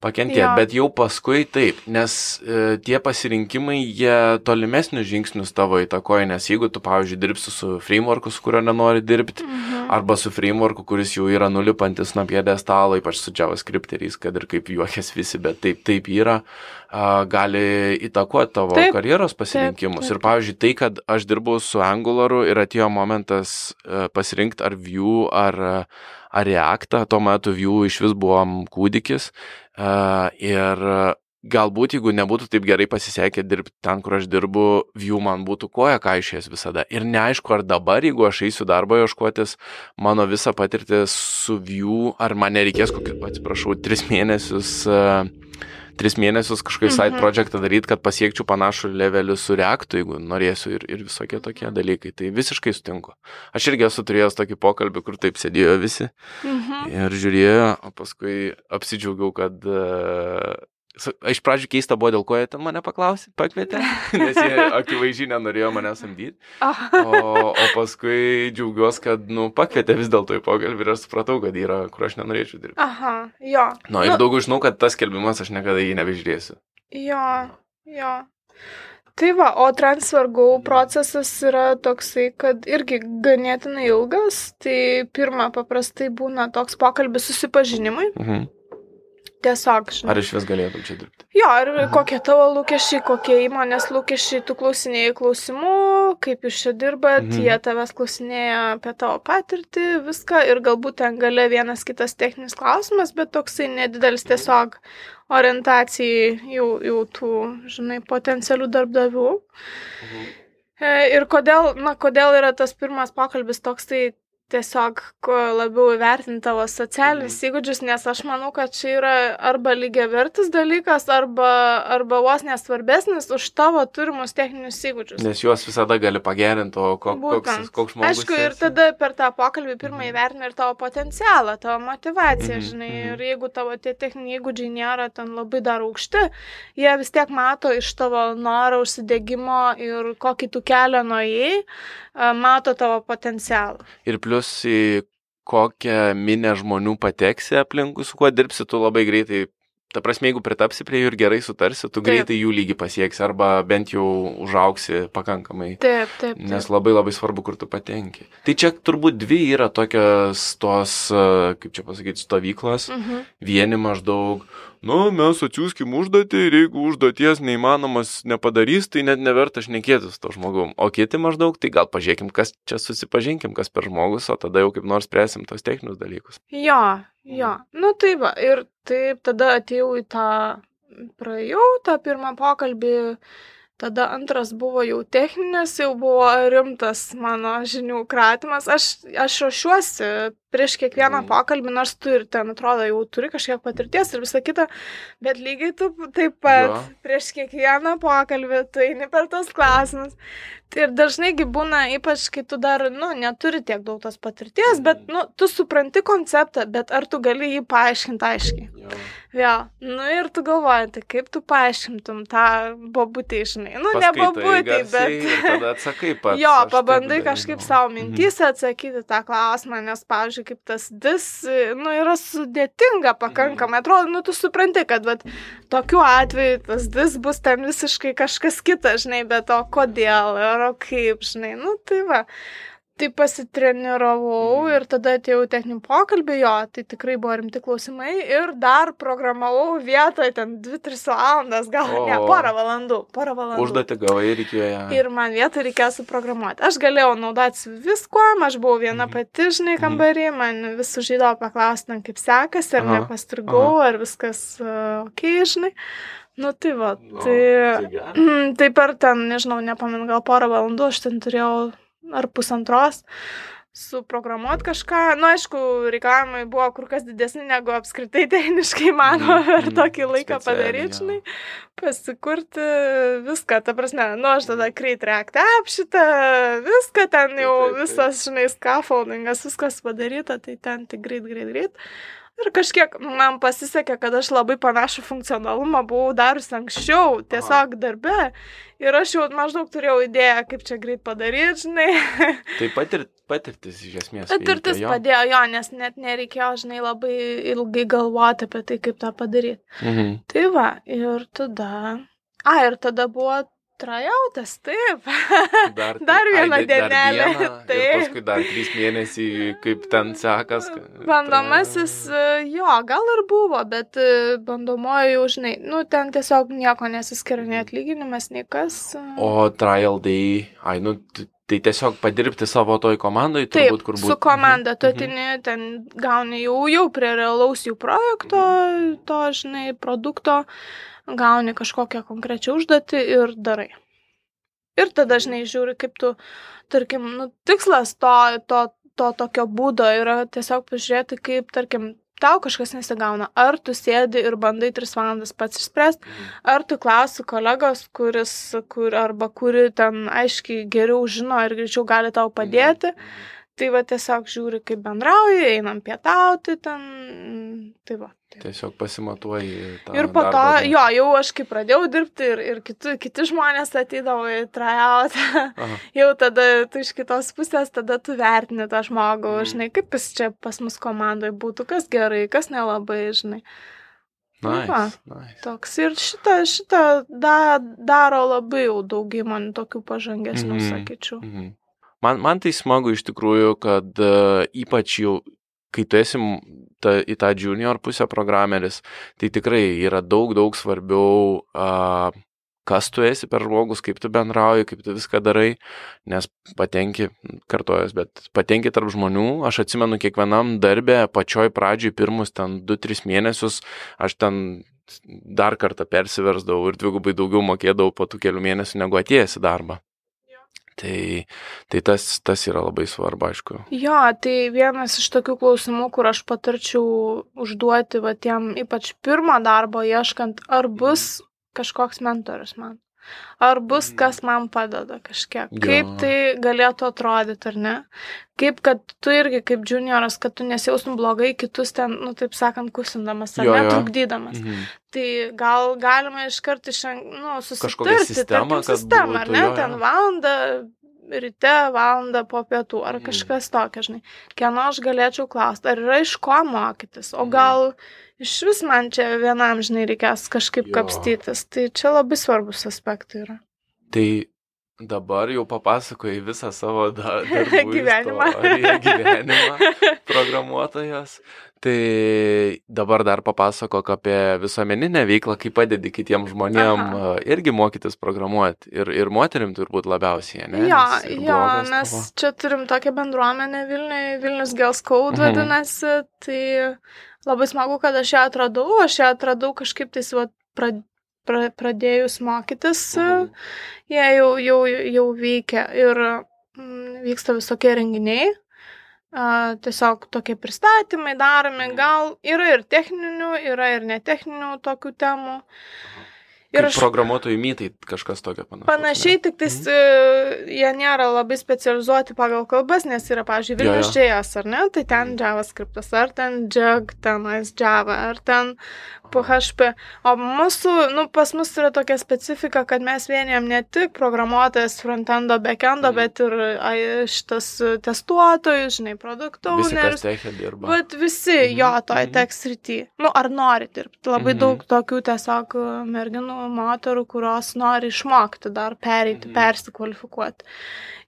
pakentėti, Jo. bet jau paskui taip, nes e, tie pasirinkimai, jie tolimesnius žingsnius tavo įtakoja, nes jeigu tu, pavyzdžiui, dirbsi su frameworku, su kuriuo nenori dirbti, Mhm. arba su frameworku, kuris jau yra nulipantis nuo piedestalo, ypač su JavaScripteriais, kad ir kaip juokės visi, bet taip, taip yra, a, gali įtakoti tavo Taip, karjeros pasirinkimus. taip, Ir, pavyzdžiui, tai, kad aš dirbau su Angularu ir atėjo momentas e, pasirinkti ar Vue, ar, e, ar Reactą, tuo metu Vue iš vis buvom kūdikis. Ir galbūt, jeigu nebūtų taip gerai pasisekę dirbti ten, kur aš dirbu, Vue man būtų koja kaišės visada. Ir neaišku, ar dabar, jeigu aš eisiu darbo ieškotis, mano visa patirtis su Vue, ar man nereikės kokių, atsiprašau, tris mėnesius. Uh, tris mėnesius kažkokį side Mhm. projektą daryti, kad pasiekčiau panašų levelį su reaktu, jeigu norėsiu ir, ir visokie tokie dalykai. Tai visiškai sutinku. Aš irgi esu turėjęs tokį pokalbį, kur taip sėdėjo visi Mhm. ir žiūrėjo, o paskui apsidžiaugiau, kad... Uh, Iš pradžių keista buvo, dėl ko jie ten mane paklausė, pakvietė, nes jie akivaizdžiai nenorėjo mane samdyti. O, o paskui džiaugiuosi, kad, nu, pakvietė vis dėlto į pokalbį ir aš supratau, kad yra, kur aš nenorėčiau dirbti. Aha, jo. Na, ir daugiau žinau, kad tas kelbimas aš niekada jį nebežiūrėsiu. Jo, jo. Tai va, o transfer go procesas yra toksai, kad irgi ganėtinai ilgas. Tai pirmą paprastai būna toks pokalbis susipažinimui. Mhm. Tiesiog, žinai. Ar iš vis galėtum čia dirbti? Jo, ir kokie tavo lūkesčiai, kokie įmonės lūkesčiai, tu klausinėjai klausimų, kaip jūs čia dirbat, Mhm. mhm. jie tavęs klausinėja apie tavo patirtį, viską ir galbūt ten gale vienas kitas techninis klausimas, bet toksai nedidelis tiesiog orientacijai jau, jau tų, žinai, potencialių darbdavių. E, Ir kodėl, na, kodėl yra tas pirmas pokalbis toks, tai tiesiog kuo labiau įvertinti tavo socialinius Mhm. įgūdžius, nes aš manau, kad čia yra arba lygiai vertis dalykas, arba, arba vos nesvarbesnis už tavo turimus techninius įgūdžius. Nes juos visada gali pagerinti, o ko, koks, koks žmogus. Aišku, ir esi. tada per tą pokalbį pirmą Mhm. įvertina ir tavo potencialą, tavo motivaciją, Mhm, žinai. mhm. Ir jeigu tavo tie techniniai įgūdžiai nėra ten labai dar aukšti, jie vis tiek mato iš tavo noro, užsidėgymo ir kokį tu kelią nuėjai, mato tavo potencialą. Ir plus į kokią minę žmonių pateksi aplinkui, su kuo dirbsi, tu labai greitai. Ta prasme, jeigu pritapsi prie jų ir gerai sutarsi, tu Taip. greitai jų lygį pasieksi arba bent jau užauksi pakankamai. Taip, taip. taip. Nes labai labai svarbu, kur tu patenki. Tai čia turbūt dvi yra tokios tos, e, kaip čia pasakyti, stovyklos. Mhm. Vieni maždaug, nu, mes atsiųskim užduotį ir jeigu užduoties neįmanomas nepadarys, tai net neverta šnekėtis to žmogum. O kiti maždaug, tai gal pažiūrėkim, kas čia susipažinkim, kas per žmogus, o tada jau kaip nors spręsim tos techninius dalykus. Jo, jo. Nu tai va, ir taip tada atėjau į tą, praėjau tą pirmą pokalbį, tada antras buvo jau techninis, jau buvo rimtas mano žinių kratimas. Aš, aš ruošiuosi prieš kiekvieną Mhm. pokalbį, nors tu ir ten atrodo jau turi kažkiek patirties ir visa kita, bet lygiai tu taip pat Jo. prieš kiekvieną pokalbį tu eini per tos klausimus. Ir dažnaigi būna, ypač kai tu dar, nu, neturi tiek daug tos patirties, bet, nu, tu supranti konceptą, bet ar tu gali jį paaiškinti aiškiai. Vėl, nu ir tu galvoji, tai kaip tu paaiškintum tą bobutį, žinai. Nu, ne bobutį, bet... Atsakai pats. Jo, pabandai kažkaip savo Mhm. mintys atsakyti tą klausimą, nes, pavyzdžiui, kaip tas dis, nu, yra sudėtinga pakankamai. Atrodo, nu, tu supranti, kad, vat, tokiu atveju tas dis bus ten visiškai kažkas kitas, žinai, bet o kodėl, ir o kaip, žinai, nu, tai va. Tai pasitreniravau Mhm. ir tada atėjau techninį pokalbį, jo, tai tikrai buvo rimti klausimai ir dar programavau vietoje ten 2-3 valandas, gal O. ne, porą valandų, porą valandų. Užduotį gavai reikėjo. Ir man vietą reikėjo suprogramuoti. Aš galėjau naudotis viskuo, aš buvau viena Mhm. pati, žinai, Mhm. kambarį, man vis užžydavo paklausti, kaip sekasi, ar Aha, nepastrigau, ar viskas uh, ok, žinai. Nu tai va, Nu, tai, gerai. tai per ten, nežinau, nepamenu, gal porą valandų aš ten turėjau ar pusantros suprogramuoti kažką. Na, nu, aišku, reikalavimai buvo kur kas didesni negu apskritai techniškai mano Mhm, per mhm, tokį laiką specialiai, padaryti, žinai pasikurti viską, ta prasme, nu aš tada Create React app šitą, viską ten jau, Taip, taip, taip. visas, žinai, scaffoldingas, viskas padaryta, tai ten tik greit, greit, greit. Ir kažkiek man pasisekė, kad aš labai panašų funkcionalumą buvau darius anksčiau, tiesiog darbe. Ir aš jau maždaug turėjau idėją, kaip čia greit padaryti, žinai. Tai patir, patirtis iš esmės. Patirtis veikia, jo. padėjo, jo, nes net nereikėjo, žinai, labai ilgai galvoti apie tai, kaip tą padaryti. Mhm. Tai va, ir tada. A, ir tada buvo trajautas, taip. Dar, Dar viena ai, dar dienelė, vieną, taip. paskui dar trys mėnesiai, kaip ten sekas. Bandomasis, e, jo, gal ir buvo, bet e, bandomoji žinai, nu, ten tiesiog nieko nesiskiria, nei atlyginimas, nei kas. e. O trial day, ai, nu, tai tiesiog padirbti savo toj komandai, Taip, turbūt, kur būtų. su komanda, tu Mhm. atini, ten gauni jau, jau prie realaus jų projekto, to, žinai, produkto, gauni kažkokią konkrečią užduotį ir darai. Ir tada, žinai, žiūri, kaip tu, tarkim, nu, tikslas to, to, to tokio būdo yra tiesiog pažiūrėti, kaip, tarkim, tau kažkas nesigauna. Ar tu sėdi ir bandai tris valandas pats išspręsti, Mhm. ar tu klausi kolegos, kuris, kur, arba kuri ten aiškiai geriau žino ir greičiau gali tau padėti. Tai va tiesiog žiūri, kaip bendrauji, einam pietauti ten. mm, Tai va. Tai. Tiesiog pasimatuoji tą. Ir po to, jo, jau aš kai pradėjau dirbti ir, ir kiti, kiti žmonės ateidavo į tryout, jau tada tu iš kitos pusės, tada tu vertini tą žmogų, Mhm. žinai, kaip jis čia pas mus komandoje būtų, kas gerai, kas nelabai, žinai. Tai va. Nice, nice. Toks ir šitą, šitą da, daro labai jau daug įmonių tokių pažangesnių, Mhm. sakyčiau. Mhm. Man, man tai smagu iš tikrųjų, kad uh, ypač jau, kai tu esi ta, į tą junior pusę programeris, tai tikrai yra daug, daug svarbiau, uh, kas tu esi per žmogus, kaip tu bendrauji, kaip tu viską darai, nes patenki, kartojas, bet patenki tarp žmonių. Aš atsimenu kiekvienam darbė, pačioj pradžioj pirmus ten 2-3 mėnesius, aš ten dar kartą persiversdavau ir dvigubai daugiau mokėdavau po tų kelių mėnesių negu atėjęs į darbą. Tai, tai tas, tas yra labai svarbu, aišku. Jo, tai vienas iš tokių klausimų, kur aš patarčiau užduoti, va, tiem ypač pirmo darbo ieškant, ar bus kažkoks mentorius man. Ar bus kas man padeda kažkiek. Jo. Kaip tai galėtų atrodyti, ar ne? Kaip, kad tu irgi kaip junioras, kad tu nesijaustum blogai kitus ten, nu taip sakant, kusindamas, ar Jo, ne, jo. Mhm. Tai gal galima iš, an- nu, Kažkokią susitarti, sistemą, tarkim, sistemą, ar būtų, ne, jo, jo. ten valandą ryte, valandą po pietų, ar Mhm. kažkas tokio, žinai. Kieno aš galėčiau klausti, ar yra iš ko mokytis, o Mhm. Iš vis man čia vienam, žinai, reikės kažkaip Jo. kapstytis. Tai čia labai svarbus aspektai yra. Tai dabar jau papasakojai visą savo da, Gyvenimą. gyvenimą programuotojas. Tai dabar dar papasakok apie visuomeninę veiklą, kaip padedi kitiems žmonėms Aha. irgi mokytis programuoti. Ir, ir moterim turbūt labiausiai, ne? Jo, jo, mes tavo. čia turim tokią bendruomenę Vilniuje, Vilnius Girls Code Mhm. vadinasi, tai labai smagu, kad aš ją atradau, aš ją atradau kažkaip tais va, pra, pra, pradėjus mokytis, Mhm. jie jau, jau, jau veikia ir mm, vyksta visokie renginiai. A, tiesiog tokie pristatymai daromi, Mhm. gal yra ir techninių, yra ir netechninių tokių temų. Ir aš... Programuotojų mytai kažkas tokio panašaus. Panašiai, tik tais mm. jie nėra labai specializuoti pagal kalbas, nes yra, pavyzdžiui. Vilnius JS, ar ne? Tai ten JavaScriptas, ar ten JAG, tenais Java, ar ten PHP. O mūsų, nu, pas mus yra tokia specifika, kad mes vienijam ne tik programuotojas frontendo, backendo, Mhm. bet ir ai, šitas testuotojus, žinai, dirba. Bet visi Mhm, jo toj mhm. tech srity. Nu, ar nori dirbti. Labai Mhm. daug tokių tiesiog uh, merginų, moterų, kurios nori išmokti dar pereiti, Mhm. persikvalifikuoti.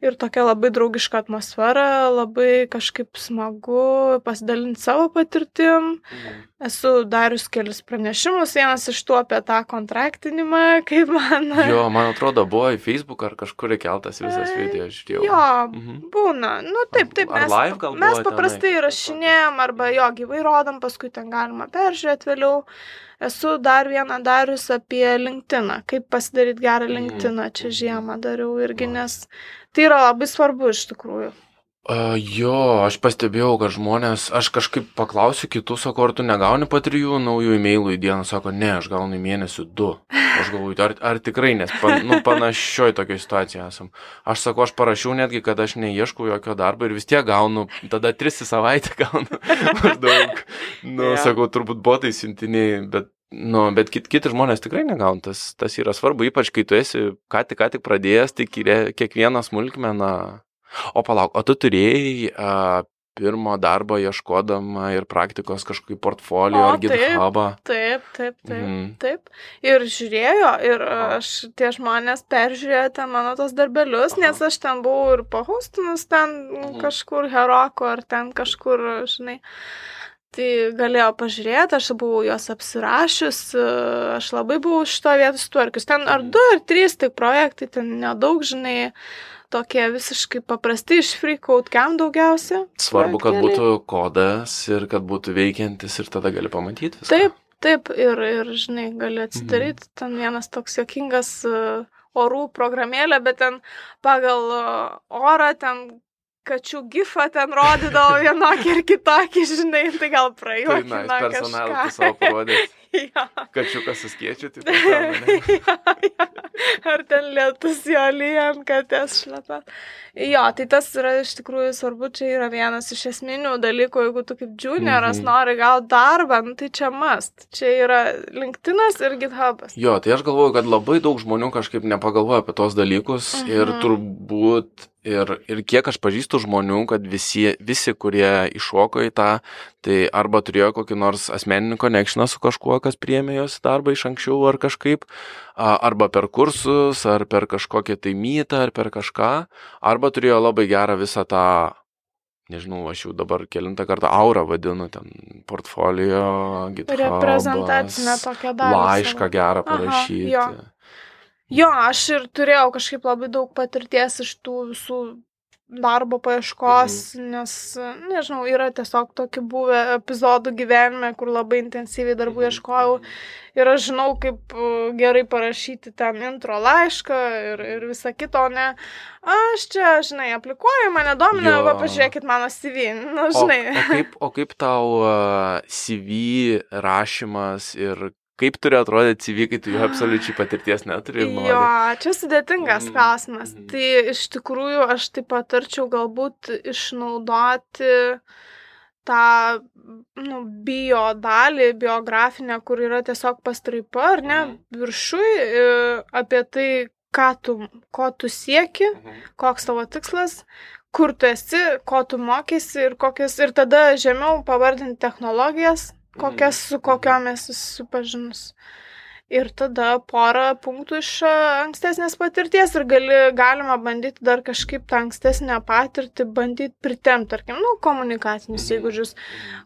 Ir tokia labai draugiška atmosfera, labai kažkaip smagu pasidalinti savo patirtim. Mhm. Esu darius kelius pranešimus, vienas iš tų apie tą kontraktinimą, kaip man. Jo, man atrodo, buvo į Facebook ar kažkur įkeltas visas video, aš žiūrėjau. Jo, Mhm. būna. Nu taip, taip. Ar Mes, live gal mes paprastai tenai? rašinėjom arba jo gyvai rodom, paskui ten galima peržiūrėti vėliau. Esu dar vieną darius apie LinkedIn, kaip pasidaryti gerą Mhm. LinkedIn, čia Mhm. žiemą dariau irgi, nes tai yra labai svarbu iš tikrųjų. Uh, jo, aš pastebėjau, kad žmonės, aš kažkaip paklausiu kitų, sako, ar tu negauni po trijų naujų e-mailų į dieną, sako, ne, aš gaunu į mėnesį du. Aš galvoju, ar, ar tikrai, nes pan, nu, panašioj tokia situacija esam. Aš sakau, aš parašiau netgi, kad aš neieškau jokio darbo ir vis tiek gaunu, tada tris į savaitę gaunu maždaug. Nu, yeah. sakau, turbūt botai siuntiniai, bet Nu, bet kit, kiti žmonės tikrai negauna, tas, tas yra svarbu, ypač kai tu esi ką tik, ką tik pradėjęs, tai kiekvieną smulkmeną. O palauk, o tu turėjai a, pirmo darbo ieškodama ir praktikos kažkokį portfolio ar GitHubą. Taip, taip, taip, mm. taip. Ir žiūrėjo, ir aš tie žmonės peržiūrėjo ten mano tos darbelius, Aha. nes aš ten buvau ir pahostinus ten mm. kažkur Heroko ar ten kažkur, žinai. Tai galėjo pažiūrėti, aš buvau juos apsirašius, aš labai buvau šito vietos tvarkius. Ten ar du, ar trys tik projektai, ten nedaug, žinai, tokie visiškai paprasti iš freakout cam daugiausia. Svarbu, kad būtų kodas ir kad būtų veikiantis ir tada gali pamatyti viską. Taip, taip, ir, ir žinai, gali atsidaryti. Mhm. Ten vienas toks jokingas uh, orų programėlė, bet ten pagal uh, orą ten kačių gifą ten rodydavo vienokį ir kitokį, žinai, tai gal prajuokino. Tai, na, personalą savo parodyti. ja. Kačiukas suskiečiu, tai tai ja, ja. Ar ten lietus jo lyjant, kad jas šlapia. Jo, tai tas yra iš tikrųjų svarbu, čia yra vienas iš esminių dalykų, jeigu tu kaip junioras -hmm. nori gauti darbą, nu, tai čia must. Čia yra LinkedInas ir GitHubas. Jo, tai aš galvoju, kad labai daug žmonių kažkaip nepagalvoja apie tos dalykus -hmm. ir turbūt Ir, ir kiek aš pažįstu žmonių, kad visi, visi, kurie iššoko į tą, tai arba turėjo kokį nors asmeninį konekšiną su kažkuo, kas priemė jos darbą iš anksčiau ar kažkaip, arba per kursus, ar per kažkokią tai mytą, ar per kažką, arba turėjo labai gerą visą tą nežinau, aš jau dabar kilintą kartą aurą vadinu, ten portfolio, GitHub. Reprezentacinę tokią dalį. Laišką gerą parašyti. Aha, jo. jo, aš ir turėjau kažkaip labai daug patirties iš tų visų darbo paieškos, mhm. nes, nežinau, yra tiesiog tokių buvę epizodų gyvenime, kur labai intensyviai darbų mhm. ieškojau ir aš žinau, kaip gerai parašyti ten intro laišką ir, ir visą kitą, o ne aš čia, žinai, aplikuoju, mane domina, va, pažiūrėkit mano CV, na, nu, žinai. O, o, kaip, o kaip tau CV rašymas ir Kaip turi atrodyti CV, kai tu jų absoliučiai patirties neturi? Jo, čia sudėtingas mm. klausimas. Mm. Tai iš tikrųjų aš tai patarčiau galbūt išnaudoti tą nu, bio dalį, biografinę, kur yra tiesiog pastraipa, ar ne, mm. viršui e, apie tai, ką tu, ko tu sieki, mm. koks tavo tikslas, kur tu esi, ko tu mokysi ir kokias, ir tada žemiau pavardinti technologijas, kokias su kokiom esi susipažinus. Ir tada porą punktų iš ankstesnės patirties ir gali, galima bandyti dar kažkaip tą ankstesnę patirtį bandyti pritemti, tarkim, nu, komunikacinius mhm. įgūdžius,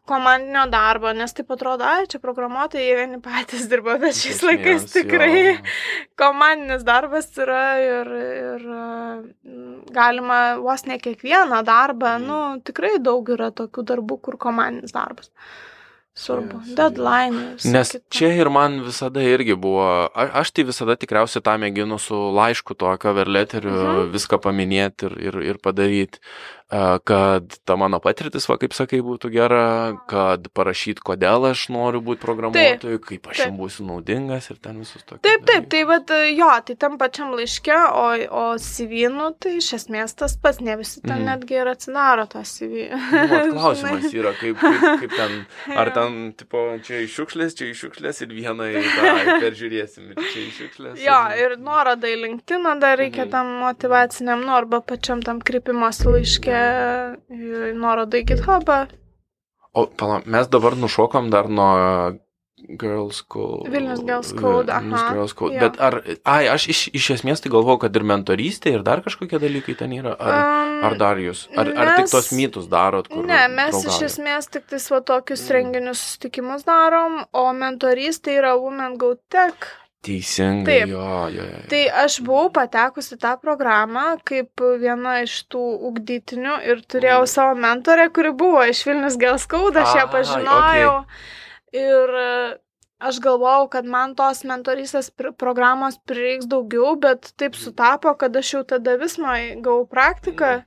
komandinio darbo, nes taip atrodo, ai, čia programuotojai vieni patys dirba, bet šiais laikais tikrai jo. komandinis darbas yra ir, ir galima vos ne kiekvieną darbą, mhm. nu, tikrai daug yra tokių darbų, kur komandinis darbas. Svarbu. Deadline. Nes kita. čia ir man visada irgi buvo, a, aš tai visada tikriausiai tą mėginu su laišku to cover letteriu uh mhm. -huh. viską paminėti ir, ir, ir padaryti kad ta mano patirtis, va kaip sakai, būtų gera, kad parašyt, kodėl aš noriu būti programuotoju, taip, kaip aš jums būsiu naudingas ir ten visus tokius. Taip, taip, tai vad, jo, tai tam pačiam laiške, o, o CV, nu, tai iš esmės tas pats, ne visi ten mm. netgi ir atsidaro tą CV. Nu, klausimas yra, kaip, kaip, kaip ten, ar ten, tipo, čia iš šiukšlės, čia iš šiukšlės ir vieną peržiūrėsim, ir čia iš šiukšlės. Jo, ir nuoroda į LinkedIn dar reikia mm. tam motivaciniam, nu, arba pačiam tam kreipimosi laiške tokia nuoroda į GitHubą. O pala, mes dabar nušokom dar nuo Girls Code. Vilnius Girls Code, aha. Vilnius Girls Code. Jo. Bet ar, ai, aš iš, iš esmės tai galvoju, kad ir mentorystė, ir dar kažkokie dalykai ten yra. Ar, um, ar dar jūs? Ar, mes, ar tik tos mytus darot? Ne, mes draugavit? iš esmės tik tais va tokius mm. renginius susitikimus darom, o mentorystė yra Women Go Tech. Teisingai. Taip. Jo, jo, jo. Tai aš buvau patekusi tą programą kaip viena iš tų ugdytinių ir turėjau mm. savo mentorę, kuri buvo iš Vilnius Gelskauda, aš ją pažinojau. Okay. Ir aš galvojau, kad man tos mentorystės pr programos prireiks daugiau, bet taip sutapo, kad aš jau tada vismai gavau praktiką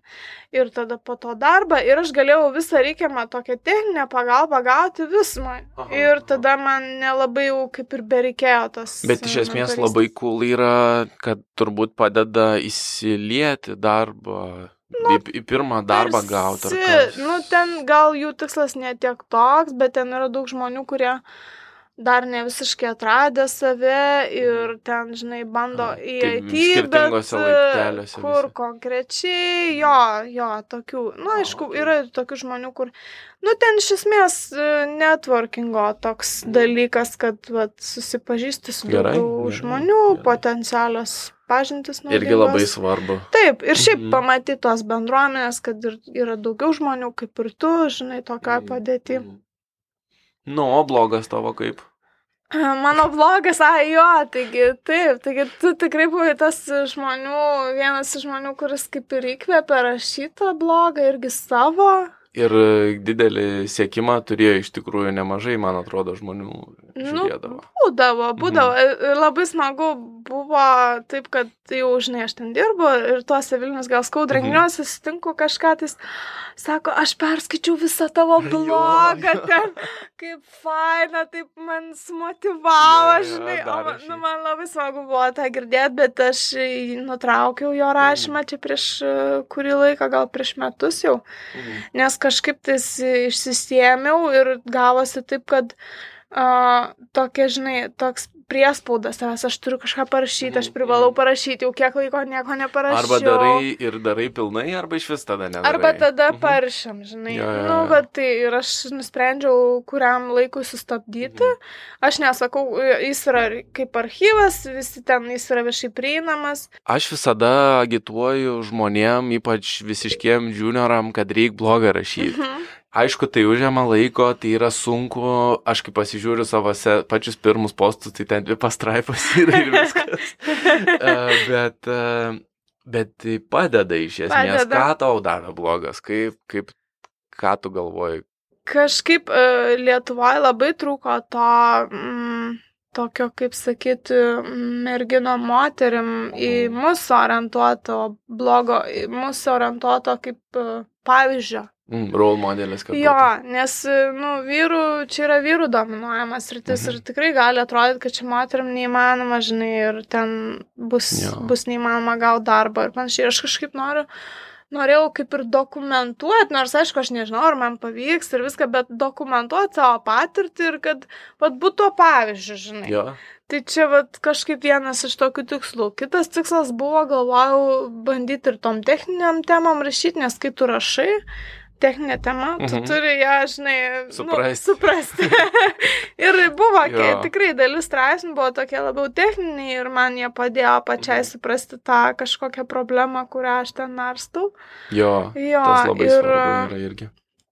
ir tada po to darbą ir aš galėjau visą reikiamą tokią techninę pagalbą gauti vismai. Aha, Ir tada man nelabai jau kaip ir bereikėjo tos. Bet iš esmės mentorystės. labai cool yra, kad turbūt padeda įsilieti darbą, Nu, į, į pirmą darbą gauti. Nu, ten gal jų tikslas netiek toks, bet ten yra daug žmonių, kurie dar ne visiškai atradę save ir ten, žinai, bando į IT, bet kur visi. konkrečiai, jo, jo, tokių, na, A, aišku, okei. yra ir tokių žmonių, kur, nu, ten iš esmės e, networkingo toks dalykas, kad, vat, susipažįsti su Mhm. Gerai, daugiau gerai, žmonių, gerai. potencialios pažintis. Irgi labai naudingos. svarbu. Taip, ir šiaip Mhm. mhm. pamatyti tos bendruomenės, kad ir, yra daugiau žmonių kaip ir tu, žinai, Mhm, padėti. mhm. Nu, o blogas tavo kaip? Mano blogas, ai jo, taigi taip, taigi tu tikrai buvai tas žmonių, vienas iš žmonių, kuris kaip ir įkvėpė rašytą blogą irgi savo. Ir didelį siekimą turėjo iš tikrųjų nemažai, man atrodo, žmonių Nu, žiūrėdavo. Būdavo, būdavo. Ir ir labai smagu buvo taip, kad jau, žinai, aš ten dirbu ir tuose Vilnius gal skaud Mhm. sutinku kažką, tai sako, aš perskaičiau visą tavo blogą ten, kaip faina, taip man sumotivavo, Jo, jo, žinai. O, man- rašyk. nu, man labai smagu buvo tą girdėti, bet aš nutraukiau jo rašymą čia prieš e, kurį laiką, gal prieš metus jau Mhm. nes kažkaip tais išsisėmiau ir gavosi taip, kad uh, tokia, žinai, toks priespaudas savęs, aš turiu kažką parašyti, aš privalau mhm. parašyti, jau kiek laiko nieko neparašiau. Arba darai ir darai pilnai, arba iš vis tada nedarai. Arba tada Mhm. paršiam, žinai. Jo, jo, Nu, jo. bet tai ir aš nusprendžiau, kuriam laikui sustabdyti. Mhm. Aš nesakau, jis yra kaip archyvas, visi ten jis yra viešai prieinamas. Aš visada agituoju žmonėm, ypač visiškiem junioram, kad reikia blogą rašyti. Mhm. Aišku, tai užima laiko, tai yra sunku. Aš kai pasižiūriu savose pačius pirmus postus, tai ten dvi pastraipos yra ir viskas. Bet, bet tai padeda iš esmės. Padeda. Ką tau daro blogas? Kaip, kaip, ką tu galvoji? Kažkaip Lietuvoje labai trūko to, mm, tokio, kaip sakyti, mergino moterim į mūsų orientuoto blogo, į mūsų orientuoto kaip pavyzdžio. Mm, role modelis, kad Jo, būtų. nes, nu, vyrų, čia yra vyrų dominuojamas rytis Mhm. ir tikrai gali atrodyti, kad čia moterim neįmanoma, žinai, ir ten bus, Jo. bus neįmanoma gauti darbą ir panašiai. Aš kažkaip noriu, norėjau kaip ir dokumentuoti, nors aišku, aš nežinau, ar man pavyks ir viską, bet dokumentuoti savo patirtį ir kad, vad, būtų to pavyzdžių, žinai. Jo. Tai čia vat, kažkaip vienas iš tokių tikslų. Kitas tikslas buvo, galvojau, bandyti ir tom techniniam temam rašyti, nes kai tu rašai, techninė tema, tu Mhm. turi ją, žinai, Suprasti. Nu, suprasti. ir buvo, Jo. tikrai dalis straipsnių buvo tokie labiau techniniai ir man jie padėjo pačiai Mhm. suprasti tą kažkokią problemą, kurią aš ten narstau. Jo. Jo, Tas labai ir, svarbu yra irgi.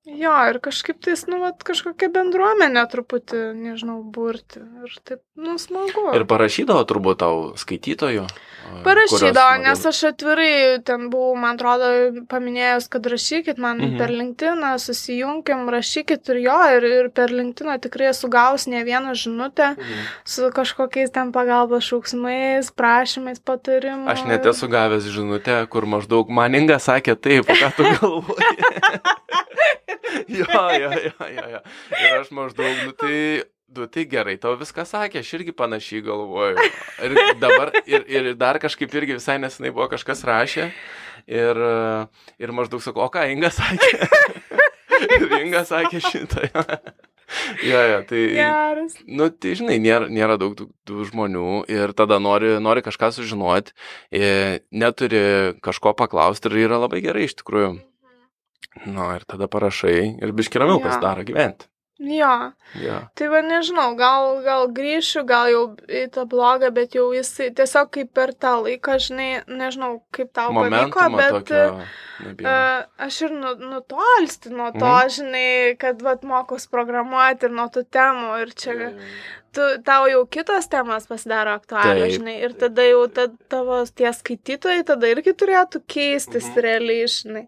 Jo, ir kažkaip tais, nu, vat, kažkokia bendruomenė truputį, nežinau, burti. Ir taip, nu, smagu. Ir parašydavo turbūt tau skaitytojų. Parašydavo, kurios nes aš atvirai ten buvau, man atrodo, paminėjus, kad rašykit man Mhm. per LinkedIn, susijunkim, rašykit ir jo, ir, ir per LinkedIn tikrai esu gaus ne vieną žinutę Mhm. su kažkokiais ten pagalbos šauksmais, prašymais, patarimais. Aš net esu gavęs žinutę, kur maždaug maninga sakė taip, ką tu galvoji. jo, jo, jo, jo, jo. Ir aš maždaug, nu tai, nu tai gerai, tau viską sakė, aš irgi panašiai galvoju. Ir dabar, ir, ir dar kažkaip irgi visai nesenai buvo kažkas rašė. Ir, ir maždaug sakau, o ką Inga sakė? ir Inga sakė šitą. jo, jo, tai... Geras. Nu, tai žinai, nėra, nėra daug tų, tų žmonių ir tada nori, nori kažką sužinoti, e, neturi kažko paklausti ir yra labai gerai iš tikrųjų. Nu, ir tada parašai ir biškiramiau Jo. pasidaro gyventi. Jo, Ja. tai va nežinau, gal, gal grįšiu, gal jau į tą blogą, bet jau jisai tiesiog kaip per tą laiką, žinai, nežinau, kaip tau pavyko, Momentumą bet... tokio. Uh, aš ir nu, nutolsti nuo to, Mhm. žinai, kad vat, mokos programuoti ir nuo tų temų. Ir čia Jo, tu, tau jau kitos temos pasidaro aktualios, žinai. Ir tada jau ta, tavo tie skaitytojai tada irgi turėtų keistis Mhm. realiai, žinai.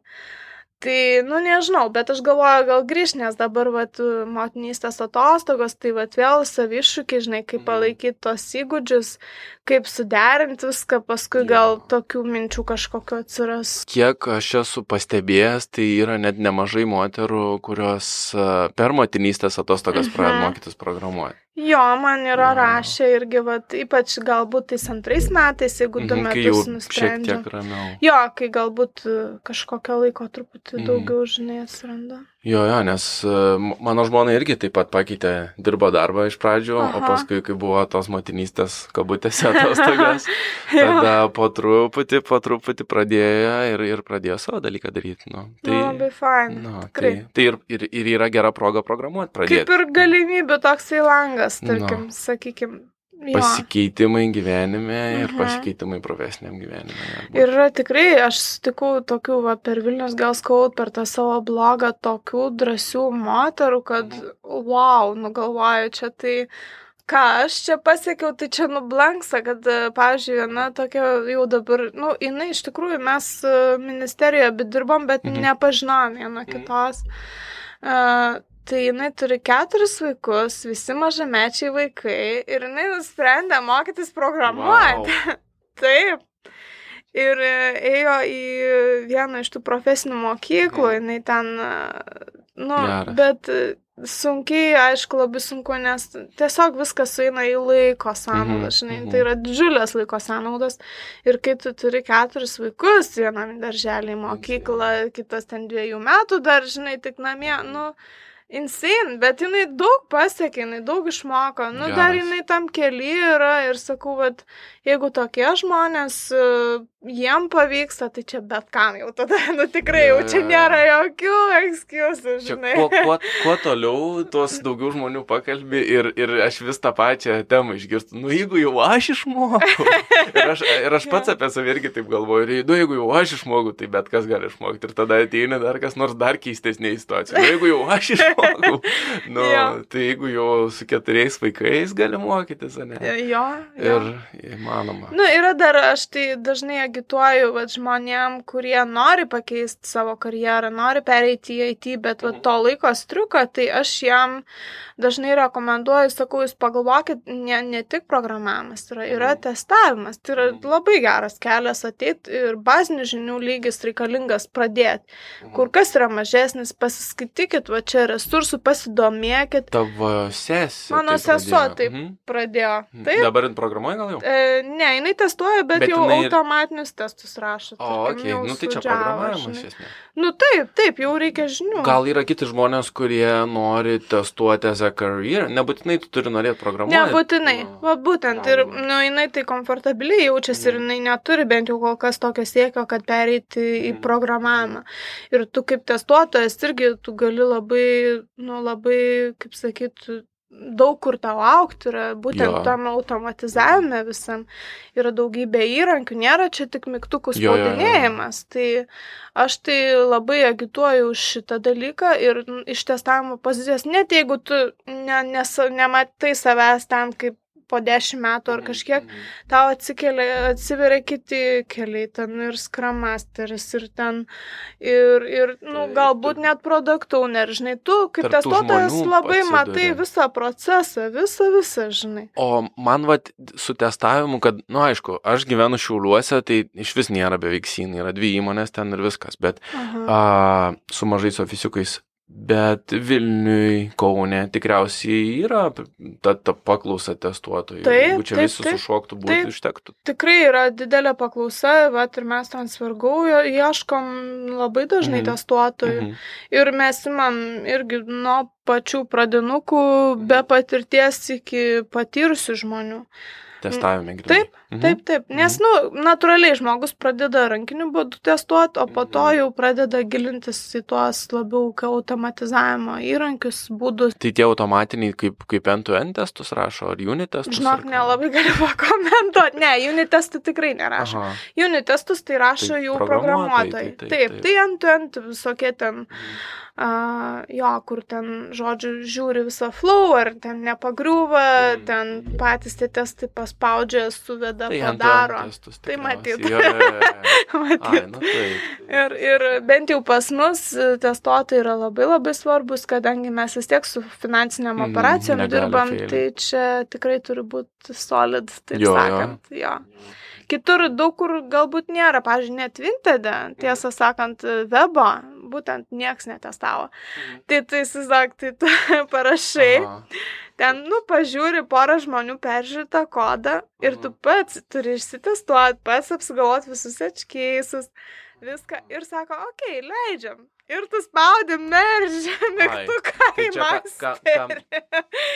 Tai, nu nežinau, bet aš galvoju, gal grįž, nes dabar, vat, motinystės atostogos, tai vat vėl savišūkiai, žinai, kaip Mhm. palaikyti tos įgūdžius, kaip suderinti viską, paskui gal tokių minčių kažkokio atsiras. Kiek aš esu pastebėjęs, tai yra net nemažai moterų, kurios a, per motinystės atostogas Mhm. pradeda mokytis programuoti. Jo, man yra rašę irgi, vat, ypač galbūt tais antrais metais, jeigu du Mhm, metus šiek nusprendžia. tiek ramiau. Jo, kai galbūt e, kažkokio laiko truputį Mhm. daugiau, žinai, atsiranda. Jo, jo, nes m- mano žmona irgi taip pat pakeitė, dirbo darbą iš pradžių, Aha. o paskui, kai buvo tos motinystės kabutėse atostogas, tada po truputį, po truputį pradėjo ir, ir pradėjo savo dalyką daryti. Nu, Tai, nu, labai fain. nu, tai, tai ir, ir, ir yra gera proga programuoti pradėti. Kaip ir galimybių toksai langas, Nu. tarkim, sakykim. Jo. Pasikeitimai gyvenime ir Mhm. pasikeitimai profesiniam gyvenime. Ir yra tikrai, aš sutikau tokių, va, per Vilnius gal skaut, per tą savo blogą, tokių drąsių moterų, kad, Mhm. wow, nugalvoju, čia tai, ką aš čia pasiekiau, tai čia nublanksa, kad, e, pavyzdžiui, viena tokia jau dabar, nu, jinai iš tikrųjų mes e, ministerijoje dirbom, bet Mhm. nepažinom viena Mhm. kitos. Uh, Tai jinai turi keturis vaikus, visi mažamečiai vaikai ir jinai nusprendė mokytis programuoti. Vau. Taip. Ir e, ėjo į vieną iš tų profesinių mokyklų, Mhm. jinai ten, e, nu, Geras. bet e, sunkiai, aišku, labai sunku, nes tiesiog viskas sueina į laiko sąnaudas, Mhm, žinai, mhm. tai yra didžiulės laiko sąnaudos. Ir kai tu turi keturis vaikus, vienam darželį, mokyklą, kitas ten dviejų metų dar, žinai, tik namie, nu, insane, bet jinai daug pasiekė, jinai daug išmoko, nu, dar Geras. jinai tam keli yra ir sakau, kad jeigu tokie žmonės, e, jiem pavyksta, tai čia bet kam jau tada, nu tikrai jau čia nėra jokių ekskiusų, Čia žinai. kuo, kuo, kuo toliau, tuos daugiau žmonių pakalbi ir, ir aš vis tą pačią temą išgirstu. Nu, jeigu jau aš išmokau. Ir aš, ir aš pats apie save irgi taip galvoju. Ir, nu, jeigu jau aš išmokau, tai bet kas gali išmokti. Ir tada ateina dar kas nors dar keistesnė situacija. Nu, jeigu jau aš išmokau, nu, Jo. tai jeigu jau su keturiais vaikais gali mokytis, ne? Jo, jo. Ir įmanoma. Nu, yra dar, aš tai dažnai agituoju vat, žmonėm, kurie nori pakeisti savo karjerą, nori pereiti į IT, bet vat, to laiko striuka, tai aš jam dažnai rekomenduoju, sakau, jūs pagalvokit, ne, ne tik programavimas, yra, yra Mhm. testavimas, tai yra Mhm. labai geras kelias ateiti ir bazinių žinių lygis reikalingas pradėti. Kur kas yra mažesnis, pasiskaitykit, va čia resursų, pasidomėkit. Tavo sesija. Mano tai sesuo taip Mhm. pradėjo. Mhm. Taip, Dabar programuoja gal jau? E, ne, jinai testuoja, bet, Bet jau jinai ir- automatinius testus rašo. O, okei, jau nu tai čia programavimas iš esmės. Nu taip, taip, jau reikia žinių. Gal yra kiti žmonės, kurie nori testuoti as a career, nebūtinai tu turi norėti programuoti. Nebūtinai, Nu, va būtent, ir, galima. nu, jinai tai komfortabiliai jaučiasi ir Mhm. jinai neturi bent jau kol kas tokio siekio, kad pereiti į Mhm. programavimą. Ir tu kaip testuotojas irgi, tu gali labai, nu, labai, kaip sakyt, daug kur tau aukti yra, būtent Jo. tam automatizavime visam yra daugybė įrankių, nėra čia tik mygtukų Jo, jo, jo, spaudinėjimas. Tai aš tai labai agituoju už šitą dalyką ir iš testavimo pozicijos, net jeigu tu ne, nes, nematai savęs ten kaip po dešimt metų ar kažkiek, tau atsikelia, atsiveria kiti keliai, ten ir skramasteris, ir ten, ir, ir nu, galbūt net product owner, žinai, tu kaip testuotojas labai matai atsiduri. visą procesą, visą, visą, žinai. O man vat su testavimu, kad, nu, aišku, aš gyvenu šiauliuose, tai iš vis nėra beveik sin, yra dvi įmonės ten ir viskas, bet Aha. a, su mažais ofisiukais. Bet Vilniui, Kaune tikriausiai yra ta, ta paklausa testuotojų. Taip, Jeigu čia taip, visi taip, sušoktų, būtų taip. užtektų. Tikrai yra didelė paklausa, vat ir mes ten svargau, ieškom labai dažnai Mhm. testuotojų. Mhm. Ir mes imam irgi nuo pačių pradinukų be patirties iki patyrusių žmonių. Testavime greitai. Taip, Taip, taip, nes, nu, natūraliai žmogus pradeda rankiniu būdu testuoti, o po to Mhm. jau pradeda gilintis į tuos labiau automatizavimo įrankius, būdus. Tai tie automatiniai kaip, kaip end-to-end testus rašo, ar unit testus? Žinok, ar nelabai galiu pakomentuoti. Ne, unit testų tikrai nerašo. Aha. Unit testus tai rašo Tai jau programuotojai, programuotojai. tai taip, Taip, taip. tai ant ant visokie ten, uh, jo, kur ten žodžiu, žiūri visą flow, ar ten nepagriūva, Mm. ten patys tie testai paspaudžia, suveda, Tai padaro. testus Tai matyt. Jo, jo, jo, jo. Ai, Matyt. nu taip. Ir, ir bent jau pas mus e, testuotojai yra labai labai svarbus, kadangi mes vis tiek su finansiniam Mhm, operacijom negali dirbam, failint. tai čia tikrai turi būti solid, taip Jo, jo. sakant. Jo. Kitur daug kur galbūt nėra, pažiūrėjau, net Vintede, tiesą sakant, webo, būtent nieks netestavo. Tai tu įsivaizduok, tai tu parašai, Aha. Ten, nu, pažiūri, porą žmonių peržiūri tą kodą ir tu Mhm. pats turi išsitestuoti, pats apsigalvoti visus atškeisus, viską ir sako, okei, okay, leidžiam. Ir tu spaudi meržę mygtuką Tai į ką, ką,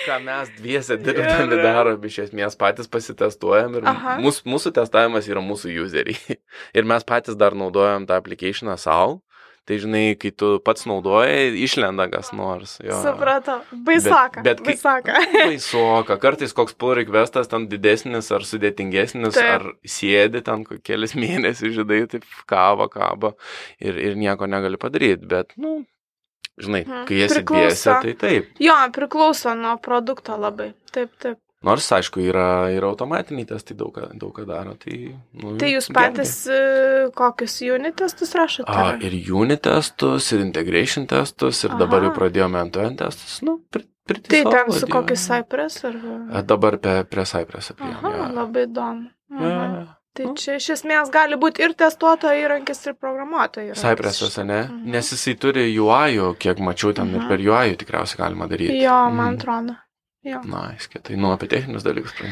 ką, mes dviese dirbdami Ir- darom, iš esmės patys pasitestuojam ir mūsų, mūsų testavimas yra mūsų useriai. Ir mes patys dar naudojam tą aplikationą savo. Tai žinai, kai tu pats naudoji, išlenda kas nors. Jo. Supratau. Baisoka. Bet- bet kai- Baisoka. Baisoka. Kartais koks pull requestas ten didesnis ar sudėtingesnis, Taip. ar sėdi ten kelias mėnesius, žinai, taip kava, kaba ir, ir nieko negali padaryti. Bet, nu, žinai, Mhm. kai esi dviese, tai taip. Jo, priklauso nuo produkto labai. Taip, taip. Nors, aišku, yra ir automatiniai testai daug daug ką daro. Tai, nu, Tai jūs patys e, kokius unit testus rašote? A, ir unit testus, ir integration testus, ir dabar jau Aha. pradėjome ant testus. Nu, pri, Tai ten su kokiu Cypress ar... Dabar prie, prie Cypress apie. Aha, labai įdomu. Mhm. Ja. Tai Nu. čia iš esmės gali būti ir testuotojo įrankis, ir programuotojo įrankis. Cypressas, ne? Mhm. Nes jisai turi UI, kiek mačiau ten ir Mhm. per UI tikriausiai galima daryti. Jo, man Mhm. Jo. Na, įskė, tai nu apie techninius dalykus.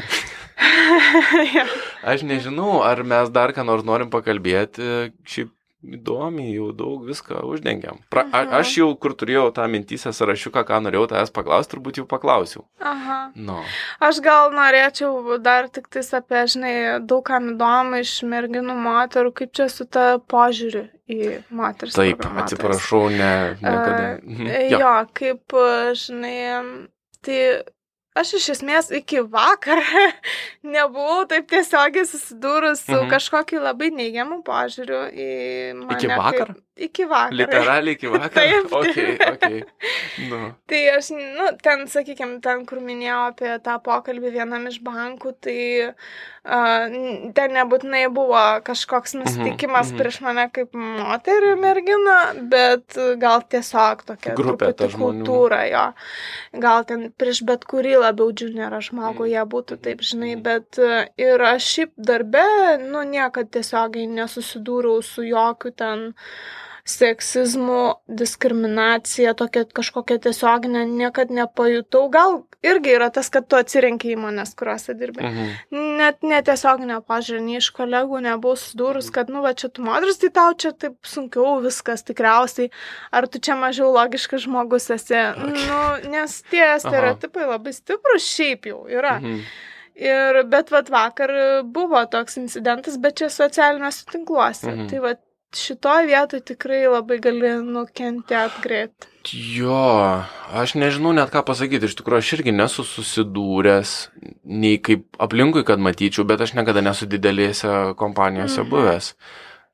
Jo. Aš nežinau, ar mes dar ką nors norim pakalbėti. Šiaip įdomiai, jau daug viską uždengiam. Pra, a, Mhm. aš jau, kur turėjau tą mintysę sąrašiuką, ką norėjau tavęs paklausti, turbūt jau paklausiau. Aha. Nu. Aš gal norėčiau dar tik tais apie, žinai, daug kam įdomu iš merginų moterų, kaip čia su ta požiūriu į moteris. Taip, atsiprašau, ne, niekada. Mhm. Jo, jo kaip, žinai, tai aš iš esmės iki vakar nebuvau taip tiesiogiai susidūrus su Mhm. kažkokiu labai neigiamu požiūriu į mane. Iki vakar? Kaip, iki vakar. Literaliai iki vakar. Taip. Ok, ok. Nu. Tai aš, nu, ten, sakykime, ten, kur minėjau apie tą pokalbį vienam iš bankų, tai uh, ten nebūtinai buvo kažkoks mhm. prieš mane kaip moterį merginą, bet gal tiesiog tokia Grupė ta kultūra jo. Gal ten prieš bet kurį labiau juniorą žmogų Mhm. jie būtų taip, žinai, Mhm. bet uh, ir aš šiaip darbe, nu, niekad tiesiogiai nesusidūriau su jokių ten seksizmu, diskriminacija, tokia kažkokia tiesioginė, niekad nepajutau. Gal irgi yra tas, kad tu atsirenki įmonės, kuriuose dirbi. Mhm. Net netiesioginio pažiūrė, nei iš kolegų nebuvau sudūrus, kad, nu, va čia tu moteris, tai tau čia taip sunkiau viskas tikriausiai. Ar tu čia mažiau logiškas žmogus esi? Okay. Nu, nes tie stereotipai labai stiprus šiaip jau yra. Mhm. Ir, bet vat vakar buvo toks incidentas, bet čia socialiniuose tinkluose. Mhm. Tai vat šitoje vietoje tikrai labai gali nukentėti greit. Jo, aš nežinau net ką pasakyti, iš tikrųjų aš irgi nesu susidūręs, nei kaip aplinkui, kad matyčiau, bet aš niekada nesu didelėse kompanijose Mhm. buvęs.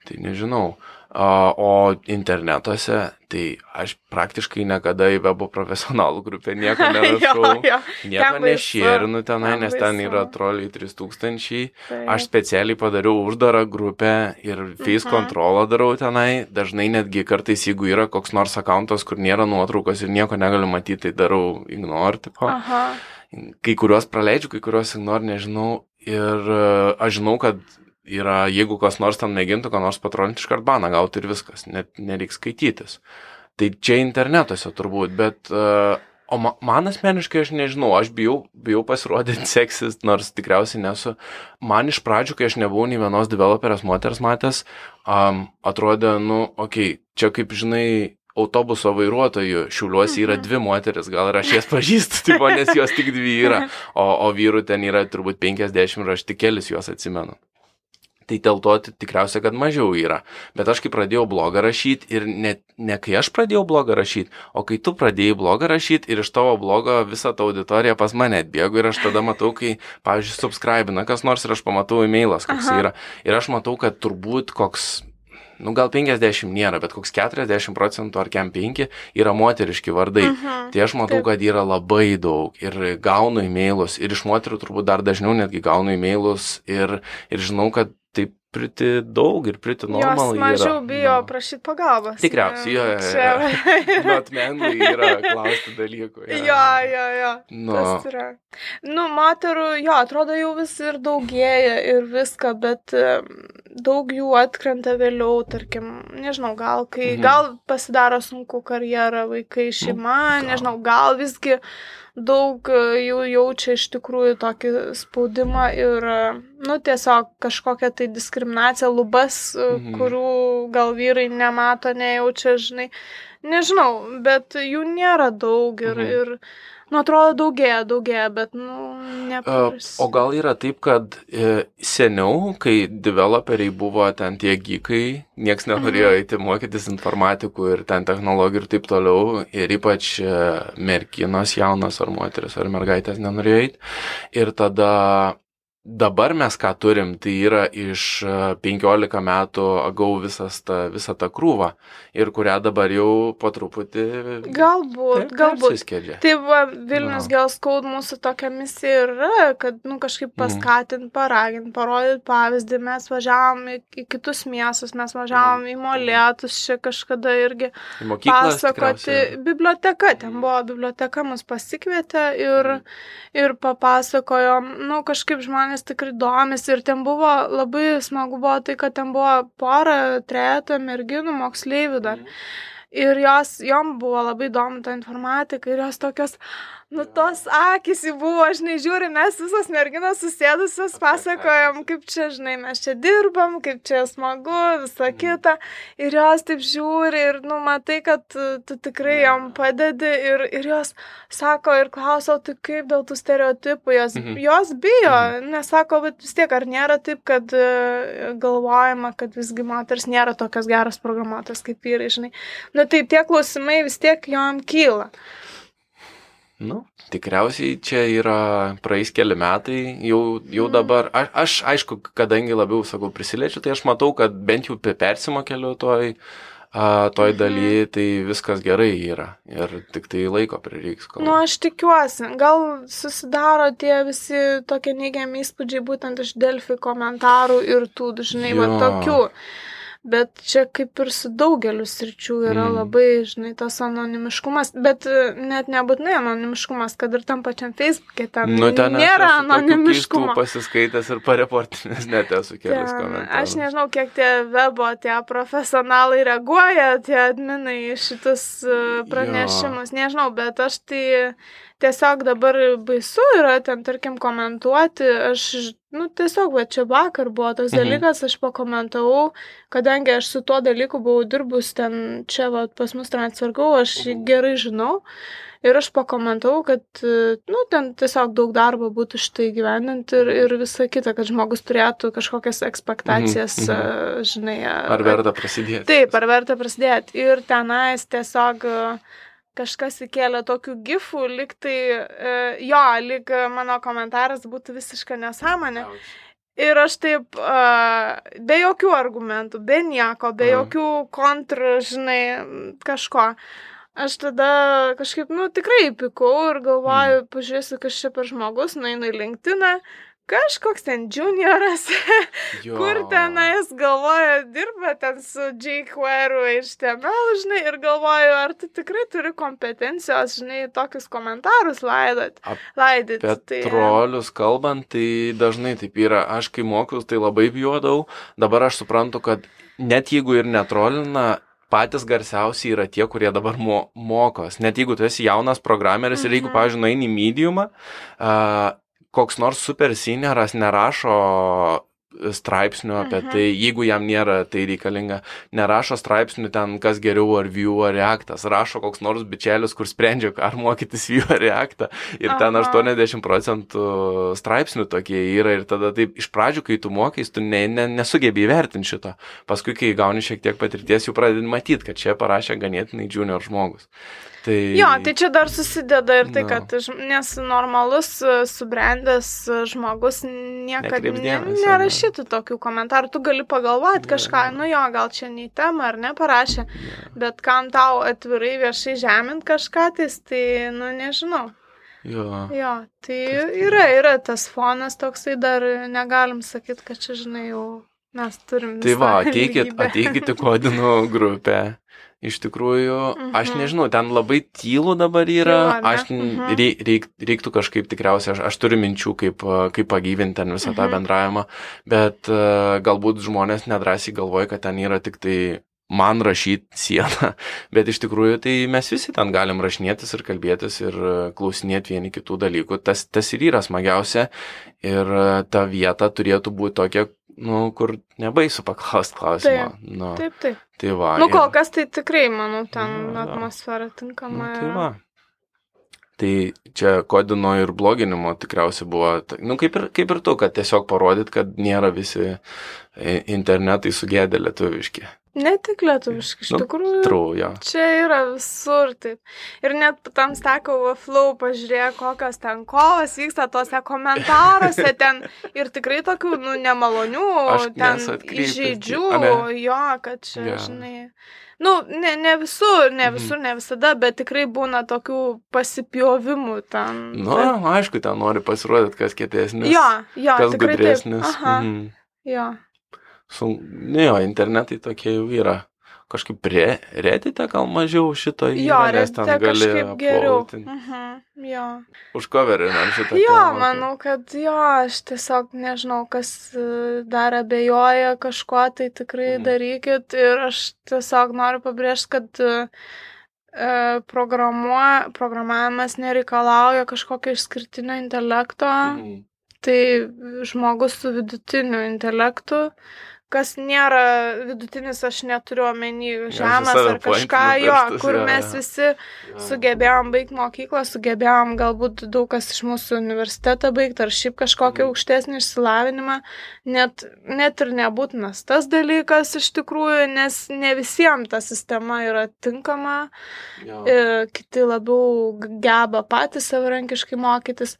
Tai nežinau. O internetuose, tai aš praktiškai niekada į webo profesionalų grupę nieko nerašau. jo, jo. Nieko nešėrinu tenai, Ten nes ten yra troliai 3000. Tai, Aš specialiai padariau uždarą grupę ir face Mhm. kontrolą darau tenai. Dažnai netgi kartais, jeigu yra koks nors akantas, kur nėra nuotraukos ir nieko negaliu matyti, tai darau ignore tipo. Aha. Kai kuriuos praleidžiu, kai kuriuos ignore nežinau. Ir e, aš žinau, kad yra, jeigu kas nors ten mėgintų, ką nors patrolinti, iškart baną gauti ir viskas, net nereiks skaitytis. Tai čia internetuose turbūt, bet uh, O ma, man asmeniškai aš nežinau, aš bijau, bijau pasirodyti seksis, nors tikriausiai nesu. Man iš pradžių, kai aš nebuvau nei vienos developerės moters matęs, um, atrodė, nu, okei, okay, čia kaip žinai, autobuso vairuotojų šiuliuosi yra Mhm. dvi moteris, gal ir aš jas pažįstu, tipo, nes jos tik dvi yra, o, o vyrų ten yra turbūt 50 ir aš tik kelis juos atsimenu. Tai dėl to ti- tikriausiai, kad mažiau yra. Bet aš kai pradėjau blogą rašyti ir ne, ne kai aš pradėjau blogą rašyti, o kai tu pradėjai blogą rašyti ir iš tavo blogo visą tą auditoriją pas mane atbėgo ir aš tada matau, kai, pavyzdžiui, subscribina kas nors ir aš pamatau e-mailas, koks Aha. yra. Ir aš matau, kad turbūt koks nu gal 50 nėra, bet koks 40 procentų ar kem 5 yra moteriški vardai. Mhm. Tai aš matau, kad yra labai daug ir gaunu įmailus ir iš moterų turbūt dar dažniau netgi gaunu įmailus ir, ir žinau, kad priti daug ir priti normal Jos mažiau yra. bijo Nu, prašyti pagalbos. Tikriausiai, jo, jo, jo. Čia- Not manly yra klausti dalykų. Jo, jo, jo. Nu, Tas yra. Nu, moterų, jo, atrodo jau vis ir daugėja ir viską, bet daug jų atkrenta vėliau, tarkim, nežinau, gal kai, Mhm. gal pasidaro sunku karjerą, vaikai, šeima, gal. nežinau, gal visgi daug e, jų jaučia iš tikrųjų tokį spaudimą ir, e, nu, tiesiog kažkokią tai diskriminaciją, lubas, e, Mhm. kurių gal vyrai nemato, nejaučia, žinai. Nežinau, bet jų nėra daug ir, Mhm. ir nu, atrodo, daugėja, daugėja, bet, nu, E, nepris. O gal yra taip, kad e, seniau, kai developeriai buvo ten tie gykai, nieks nenorėjo Mhm. eiti mokytis informatikų ir ten technologijų ir taip toliau, ir ypač e, merginos jaunas ar moteris ar mergaitės nenorėjo eiti. Ir tada dabar mes ką turim, tai yra iš e, 15 metų gau visas ta, visą tą krūvą ir kurią dabar jau po truputį Galbūt, galbūt. Persiskiedžia. Tai va, Vilnius. Girls Code mūsų tokia misija yra, kad, nu, kažkaip Mhm. paskatinti, paraginti, parodyti pavyzdį. Mes važiavom į, į kitus miestus, mes važiavom Mhm. į Molėtus, čia kažkada irgi Į mokyklas pasakoti. tikriausiai. Biblioteka, ten buvo biblioteka, mus pasikvietė ir, Mhm. ir papasakojom, nu, kažkaip žmonės tikrai domisi ir ten buvo labai smagu buvo tai, kad ten buvo pora, trejata merginų moksleivių dar. Ir jos, jom buvo labai įdomu ta informatika ir jos tokios, nu tos akis jų buvo, žinai, žiūri, mes visos merginos susėdusios pasakojom, kaip čia, žinai, mes čia dirbam, kaip čia smagu, visa kita. Ir jos taip žiūri ir, nu, matai, kad tu, tikrai jom padedi ir, ir jos sako ir klauso, tai kaip dėl tų stereotipų, jos, Mhm. jos bijo, nes sako, bet vis tiek ar nėra taip, kad e, galvojama, kad visgi moters nėra tokios geros programuotos kaip vyrai, žinai. Nu tai tie klausimai vis tiek jom kyla. Nu, tikriausiai čia yra praeis keli metai, jau, jau Mm. dabar, aš, aš aišku, kadangi labiau, sakau, prisiliečiu, tai aš matau, kad bent jau pe- persimokeliu toj, a, toj Mhm. daly, tai viskas gerai yra ir tik tai laiko prireiks. Kol... Nu, aš tikiuosi, gal susidaro tie visi tokie neigiami įspūdžiai būtent iš Delfi komentarų ir tų, žinai, va tokių. Bet čia kaip ir su daugeliu sričių yra Mm. labai, žinai, tas anonimiškumas, bet e, net nebūtinai anonimiškumas, kad ir tam pačiam Facebook'e ten Nu, ten nėra anonimiškumo. pasiskaitęs ir pareportinės net esu kelias komentarus. aš nežinau, kiek tie webo, tie profesionalai reaguoja, tie adminai šitus e, pranešimus, nežinau, bet aš tai tiesiog dabar baisu yra ten, tarkim, komentuoti, aš, nu, tiesiog, va, čia vakar buvo toks Mhm. dalykas, aš pakomentavau, kadangi aš su tuo dalyku buvau dirbus ten, čia, va, pas mus transfergau, aš jį Mhm. gerai žinau. Ir aš pakomentavau, kad, nu, ten tiesiog daug darbo būtų šitai gyvenant ir, ir visa kita, kad žmogus turėtų kažkokias ekspektacijas, Mhm, mhm. žinai. Ar verta prasidėti? Taip, ar verta prasidėti. Ir tenais tiesiog e, kažkas įkėlė tokių gifų, lyg tai, e, jo, lyg e, mano komentaras būtų visiška nesąmonė. Ir aš taip, uh, be jokių argumentų, be nieko, be Mhm. jokių kontrų, žinai, kažko. Aš tada kažkaip, nu, tikrai pikau ir galvoju, Mhm. pažiūrėsiu, kas čia per žmogus, nueinu į LinkedIn, kažkoks ten junioras, Jo. kur tenais galvoja, dirba ten su jQuery, HTML, žinai, ir galvoju, ar tu tikrai turi kompetencijos, žinai, tokius komentarus laidot, laidyti. Apie trolius kalbant, tai dažnai taip yra. Aš kai mokiausi, tai labai bijodavau. Dabar aš suprantu, kad net jeigu ir netrolina, patys garsiausi yra tie, kurie dabar mo mokos. Net jeigu tu esi jaunas programeris ir jeigu, Mhm. pavyzdžiui, nueini į mediumą, uh, koks nors super senioras nerašo straipsnių apie Mhm. tai, jeigu jam nėra tai reikalinga, nerašo straipsnių ten, kas geriau ar Vue ar Reactas, rašo koks nors bičelis, kur sprendžia, ar mokytis Vue ar Reactą ir ten Aha. 80 procentų straipsnių tokie yra ir tada taip iš pradžių, kai tu mokais, tu ne, ne, nesugebi įvertinti šito, paskui, kai gauni šiek tiek patirties, jau pradedi matyti, kad čia parašė ganėtinai junior žmogus. Tai... Jo, tai čia dar susideda ir tai, Nu. kad nes normalus, e, subrendęs e, žmogus niekada nerašys nerašyti tokių komentarų, tu gali pagalvoti kažką, nu jo, gal čia nei tema ar ne parašė, bet kam tau atvirai viešai žemint kažką, tai, tai nu nežinau. Jo. Jo, tai tai- yra, yra tas fonas toksai, dar negalim sakyti, kad čia, žinai, jau mes turim. Tai va, ateikit, lygybę. ateikit į kodinų grupę. Iš tikrųjų, aš Mhm. nežinau, ten labai tylu dabar yra, Tylu, aš Mhm. rei- reik, reiktų kažkaip tikriausiai, aš, aš turiu minčių, kaip, kaip pagyvinti ten visą tą Mhm. bendravimą, bet a, galbūt žmonės nedrasiai galvoja, kad ten yra tik tai man rašyti sieną, bet iš tikrųjų tai mes visi ten galim rašinėtis ir kalbėtis ir klausinėti vieni kitų dalykų. Tas, tas ir yra smagiausia ir a, ta vieta turėtų būti tokia, nu, kur nebaisu paklausti klausimą. Nu, Taip, taip. tai va. Nu, ir- kol kas tai tikrai, manau, ten Jo, jo. atmosfera Nu, tinkama. tai yra. va. Tai čia kodino ir bloginimo tikriausiai buvo, nu kaip ir, kaip ir tu, kad tiesiog parodyt, kad nėra visi internetai sugėdę lietuviški. Ne tik lietuviškai, iš Nu, tikrųjų. Trauja. Čia yra visur taip. Ir net tam stako Flow pažiūrėk, kokios ten kovos vyksta tose komentaruose ten. Ir tikrai tokių, nu, nemalonių, Aš ten įžeidžių, jo, kad čia, Jo. žinai. Nu, ne, ne visur, ne Mhm. visur, ne visada, bet tikrai būna tokių pasipjovimų ten. Nu, aišku, ten nori pasirodyti, kas kietesnis. jo, jo, kas gudresnis. Taip. Aha, Mhm. jo. Su, ne, jo, internetai tokie jau yra. Kažkaip re, redite gal mažiau šito yra, nes ten gali geriau. Mhm, jo. Užkoverinam šitą. Jo, temą, tai- manau, kad jo, aš tiesiog nežinau, kas e, dar abejoja kažkuo, tai tikrai Mhm. darykit. Ir aš tiesiog noriu pabrėžti, kad e, programuo, programavimas nereikalauja kažkokio išskirtinio intelekto. Mhm. Tai žmogus su vidutiniu intelektu, kas nėra vidutinis, aš neturiu omeny žemas ar kažką, jo, pirštus, kur jo, mes jo. visi Jo. sugebėjom baigti mokyklą, sugebėjom galbūt daug kas iš mūsų universitetą baigti ar šiaip kažkokį Mhm. aukštesnį išsilavinimą, net, net ir nebūtinas tas dalykas iš tikrųjų, nes ne visiems ta sistema yra tinkama, Jo. e, kiti labiau geba patys savarankiškai mokytis.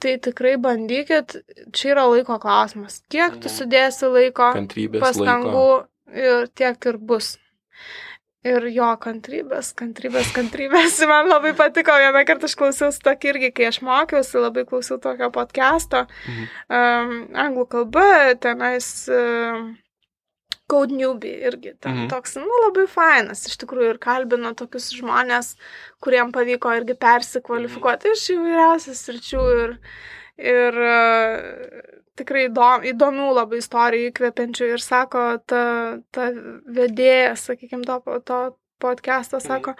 Tai tikrai bandykit, čia yra laiko klausimas. Kiek tu Mhm. sudėsi laiko, Kantrybės pastangų laiko. ir tiek ir bus. Ir jo kantrybės, kantrybės, kantrybės. Man labai patiko, vieną kartą aš klausiausi tokį irgi, kai aš mokiausi, labai klausiau tokio podcast'o, Mhm. um, anglų kalba, tenais um, Code Newbie irgi ten Mhm. toks, nu, labai fainas, iš tikrųjų, ir kalbino tokius žmonės, kuriem pavyko irgi persikvalifikuoti iš įvairiausių sričių ir, ir uh, tikrai įdom, įdomių labai istorijų įkvepiančių ir sako, ta, ta vedėja, sakykime, to, to podcast'o, sako,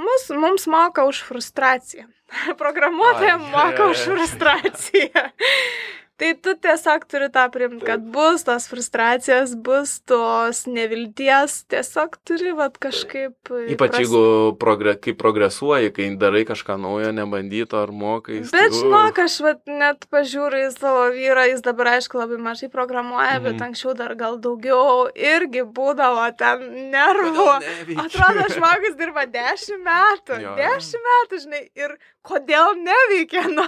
mus, mums moka už frustraciją. Programuotojams Ai, moka už frustraciją. Tai tu tiesiog turi tą priimti, kad bus tos frustracijos, bus tos nevilties, tiesiog turi vat kažkaip. Ypač įprast- jeigu progre, kai progresuoji, kai darai kažką naujo, nebandyto ar mokais. Bet žinok, aš vat, net pažiūriu į savo vyrą, jis dabar aišku labai mažai programuoja, bet Mhm. anksčiau dar gal daugiau irgi būdavo ten nervų. Atrodo, žmogus dirba 10 metų. Jo. 10 metų, žinai, ir kodėl neveikia, nu,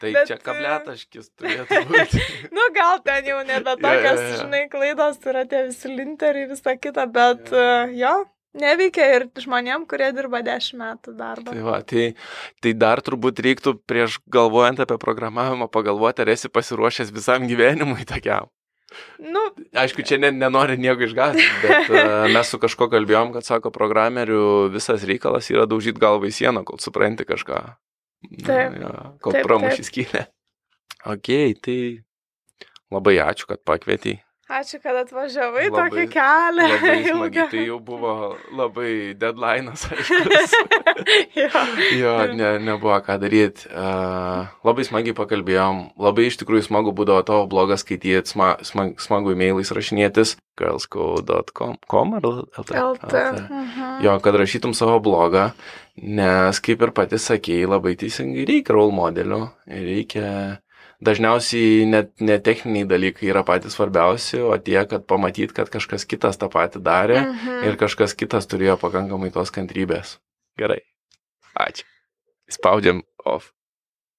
Tai bet, čia e, kabletaškis turėtų. nu gal ten jau nebe Jo, jo, tokios, jo. žinai, klaidos yra tie visi linteriai, visa kita, bet Jo. uh, jo, neveikia ir žmonėm, kurie dirba 10 metų darbą. Tai, va, tai, tai dar turbūt reiktų prieš galvojant apie programavimą pagalvoti, ar esi pasiruošęs visam gyvenimui tokiam. Nu, Aišku, čia ne, nenori nieko išgąsdinti, bet uh, mes su kažko kalbėjom, kad sako, programerių visas reikalas yra daužyti galvą į sieną, kol supranti kažką. Na, Taip. jo, kol taip. skylę. Ok, tai labai ačiū, kad pakvietei. ačiū, kad atvažiavai Labai- tokį kelią. Smagiai, tai jau buvo labai deadline'as, aišku. jo. Jo, ne, nebuvo ką daryti. Uh, labai smagiai pakalbėjom. Labai iš tikrųjų smagu būdavo tavo blogą skaityti, sma, smag, smagu e-mailais rašinėtis. girlsco.com ar LT? LT. Mhm. Jo, kad rašytum savo blogą, nes kaip ir pati sakėjai, labai teisingai reikia role modelių. Reikia dažniausiai net ne techniniai dalykai yra patys svarbiausi, o tie, kad pamatyt, kad kažkas kitas tą patį darė Mhm. ir kažkas kitas turėjo pakankamai tos kantrybės. Gerai. Ačiū. Spaudžiam off.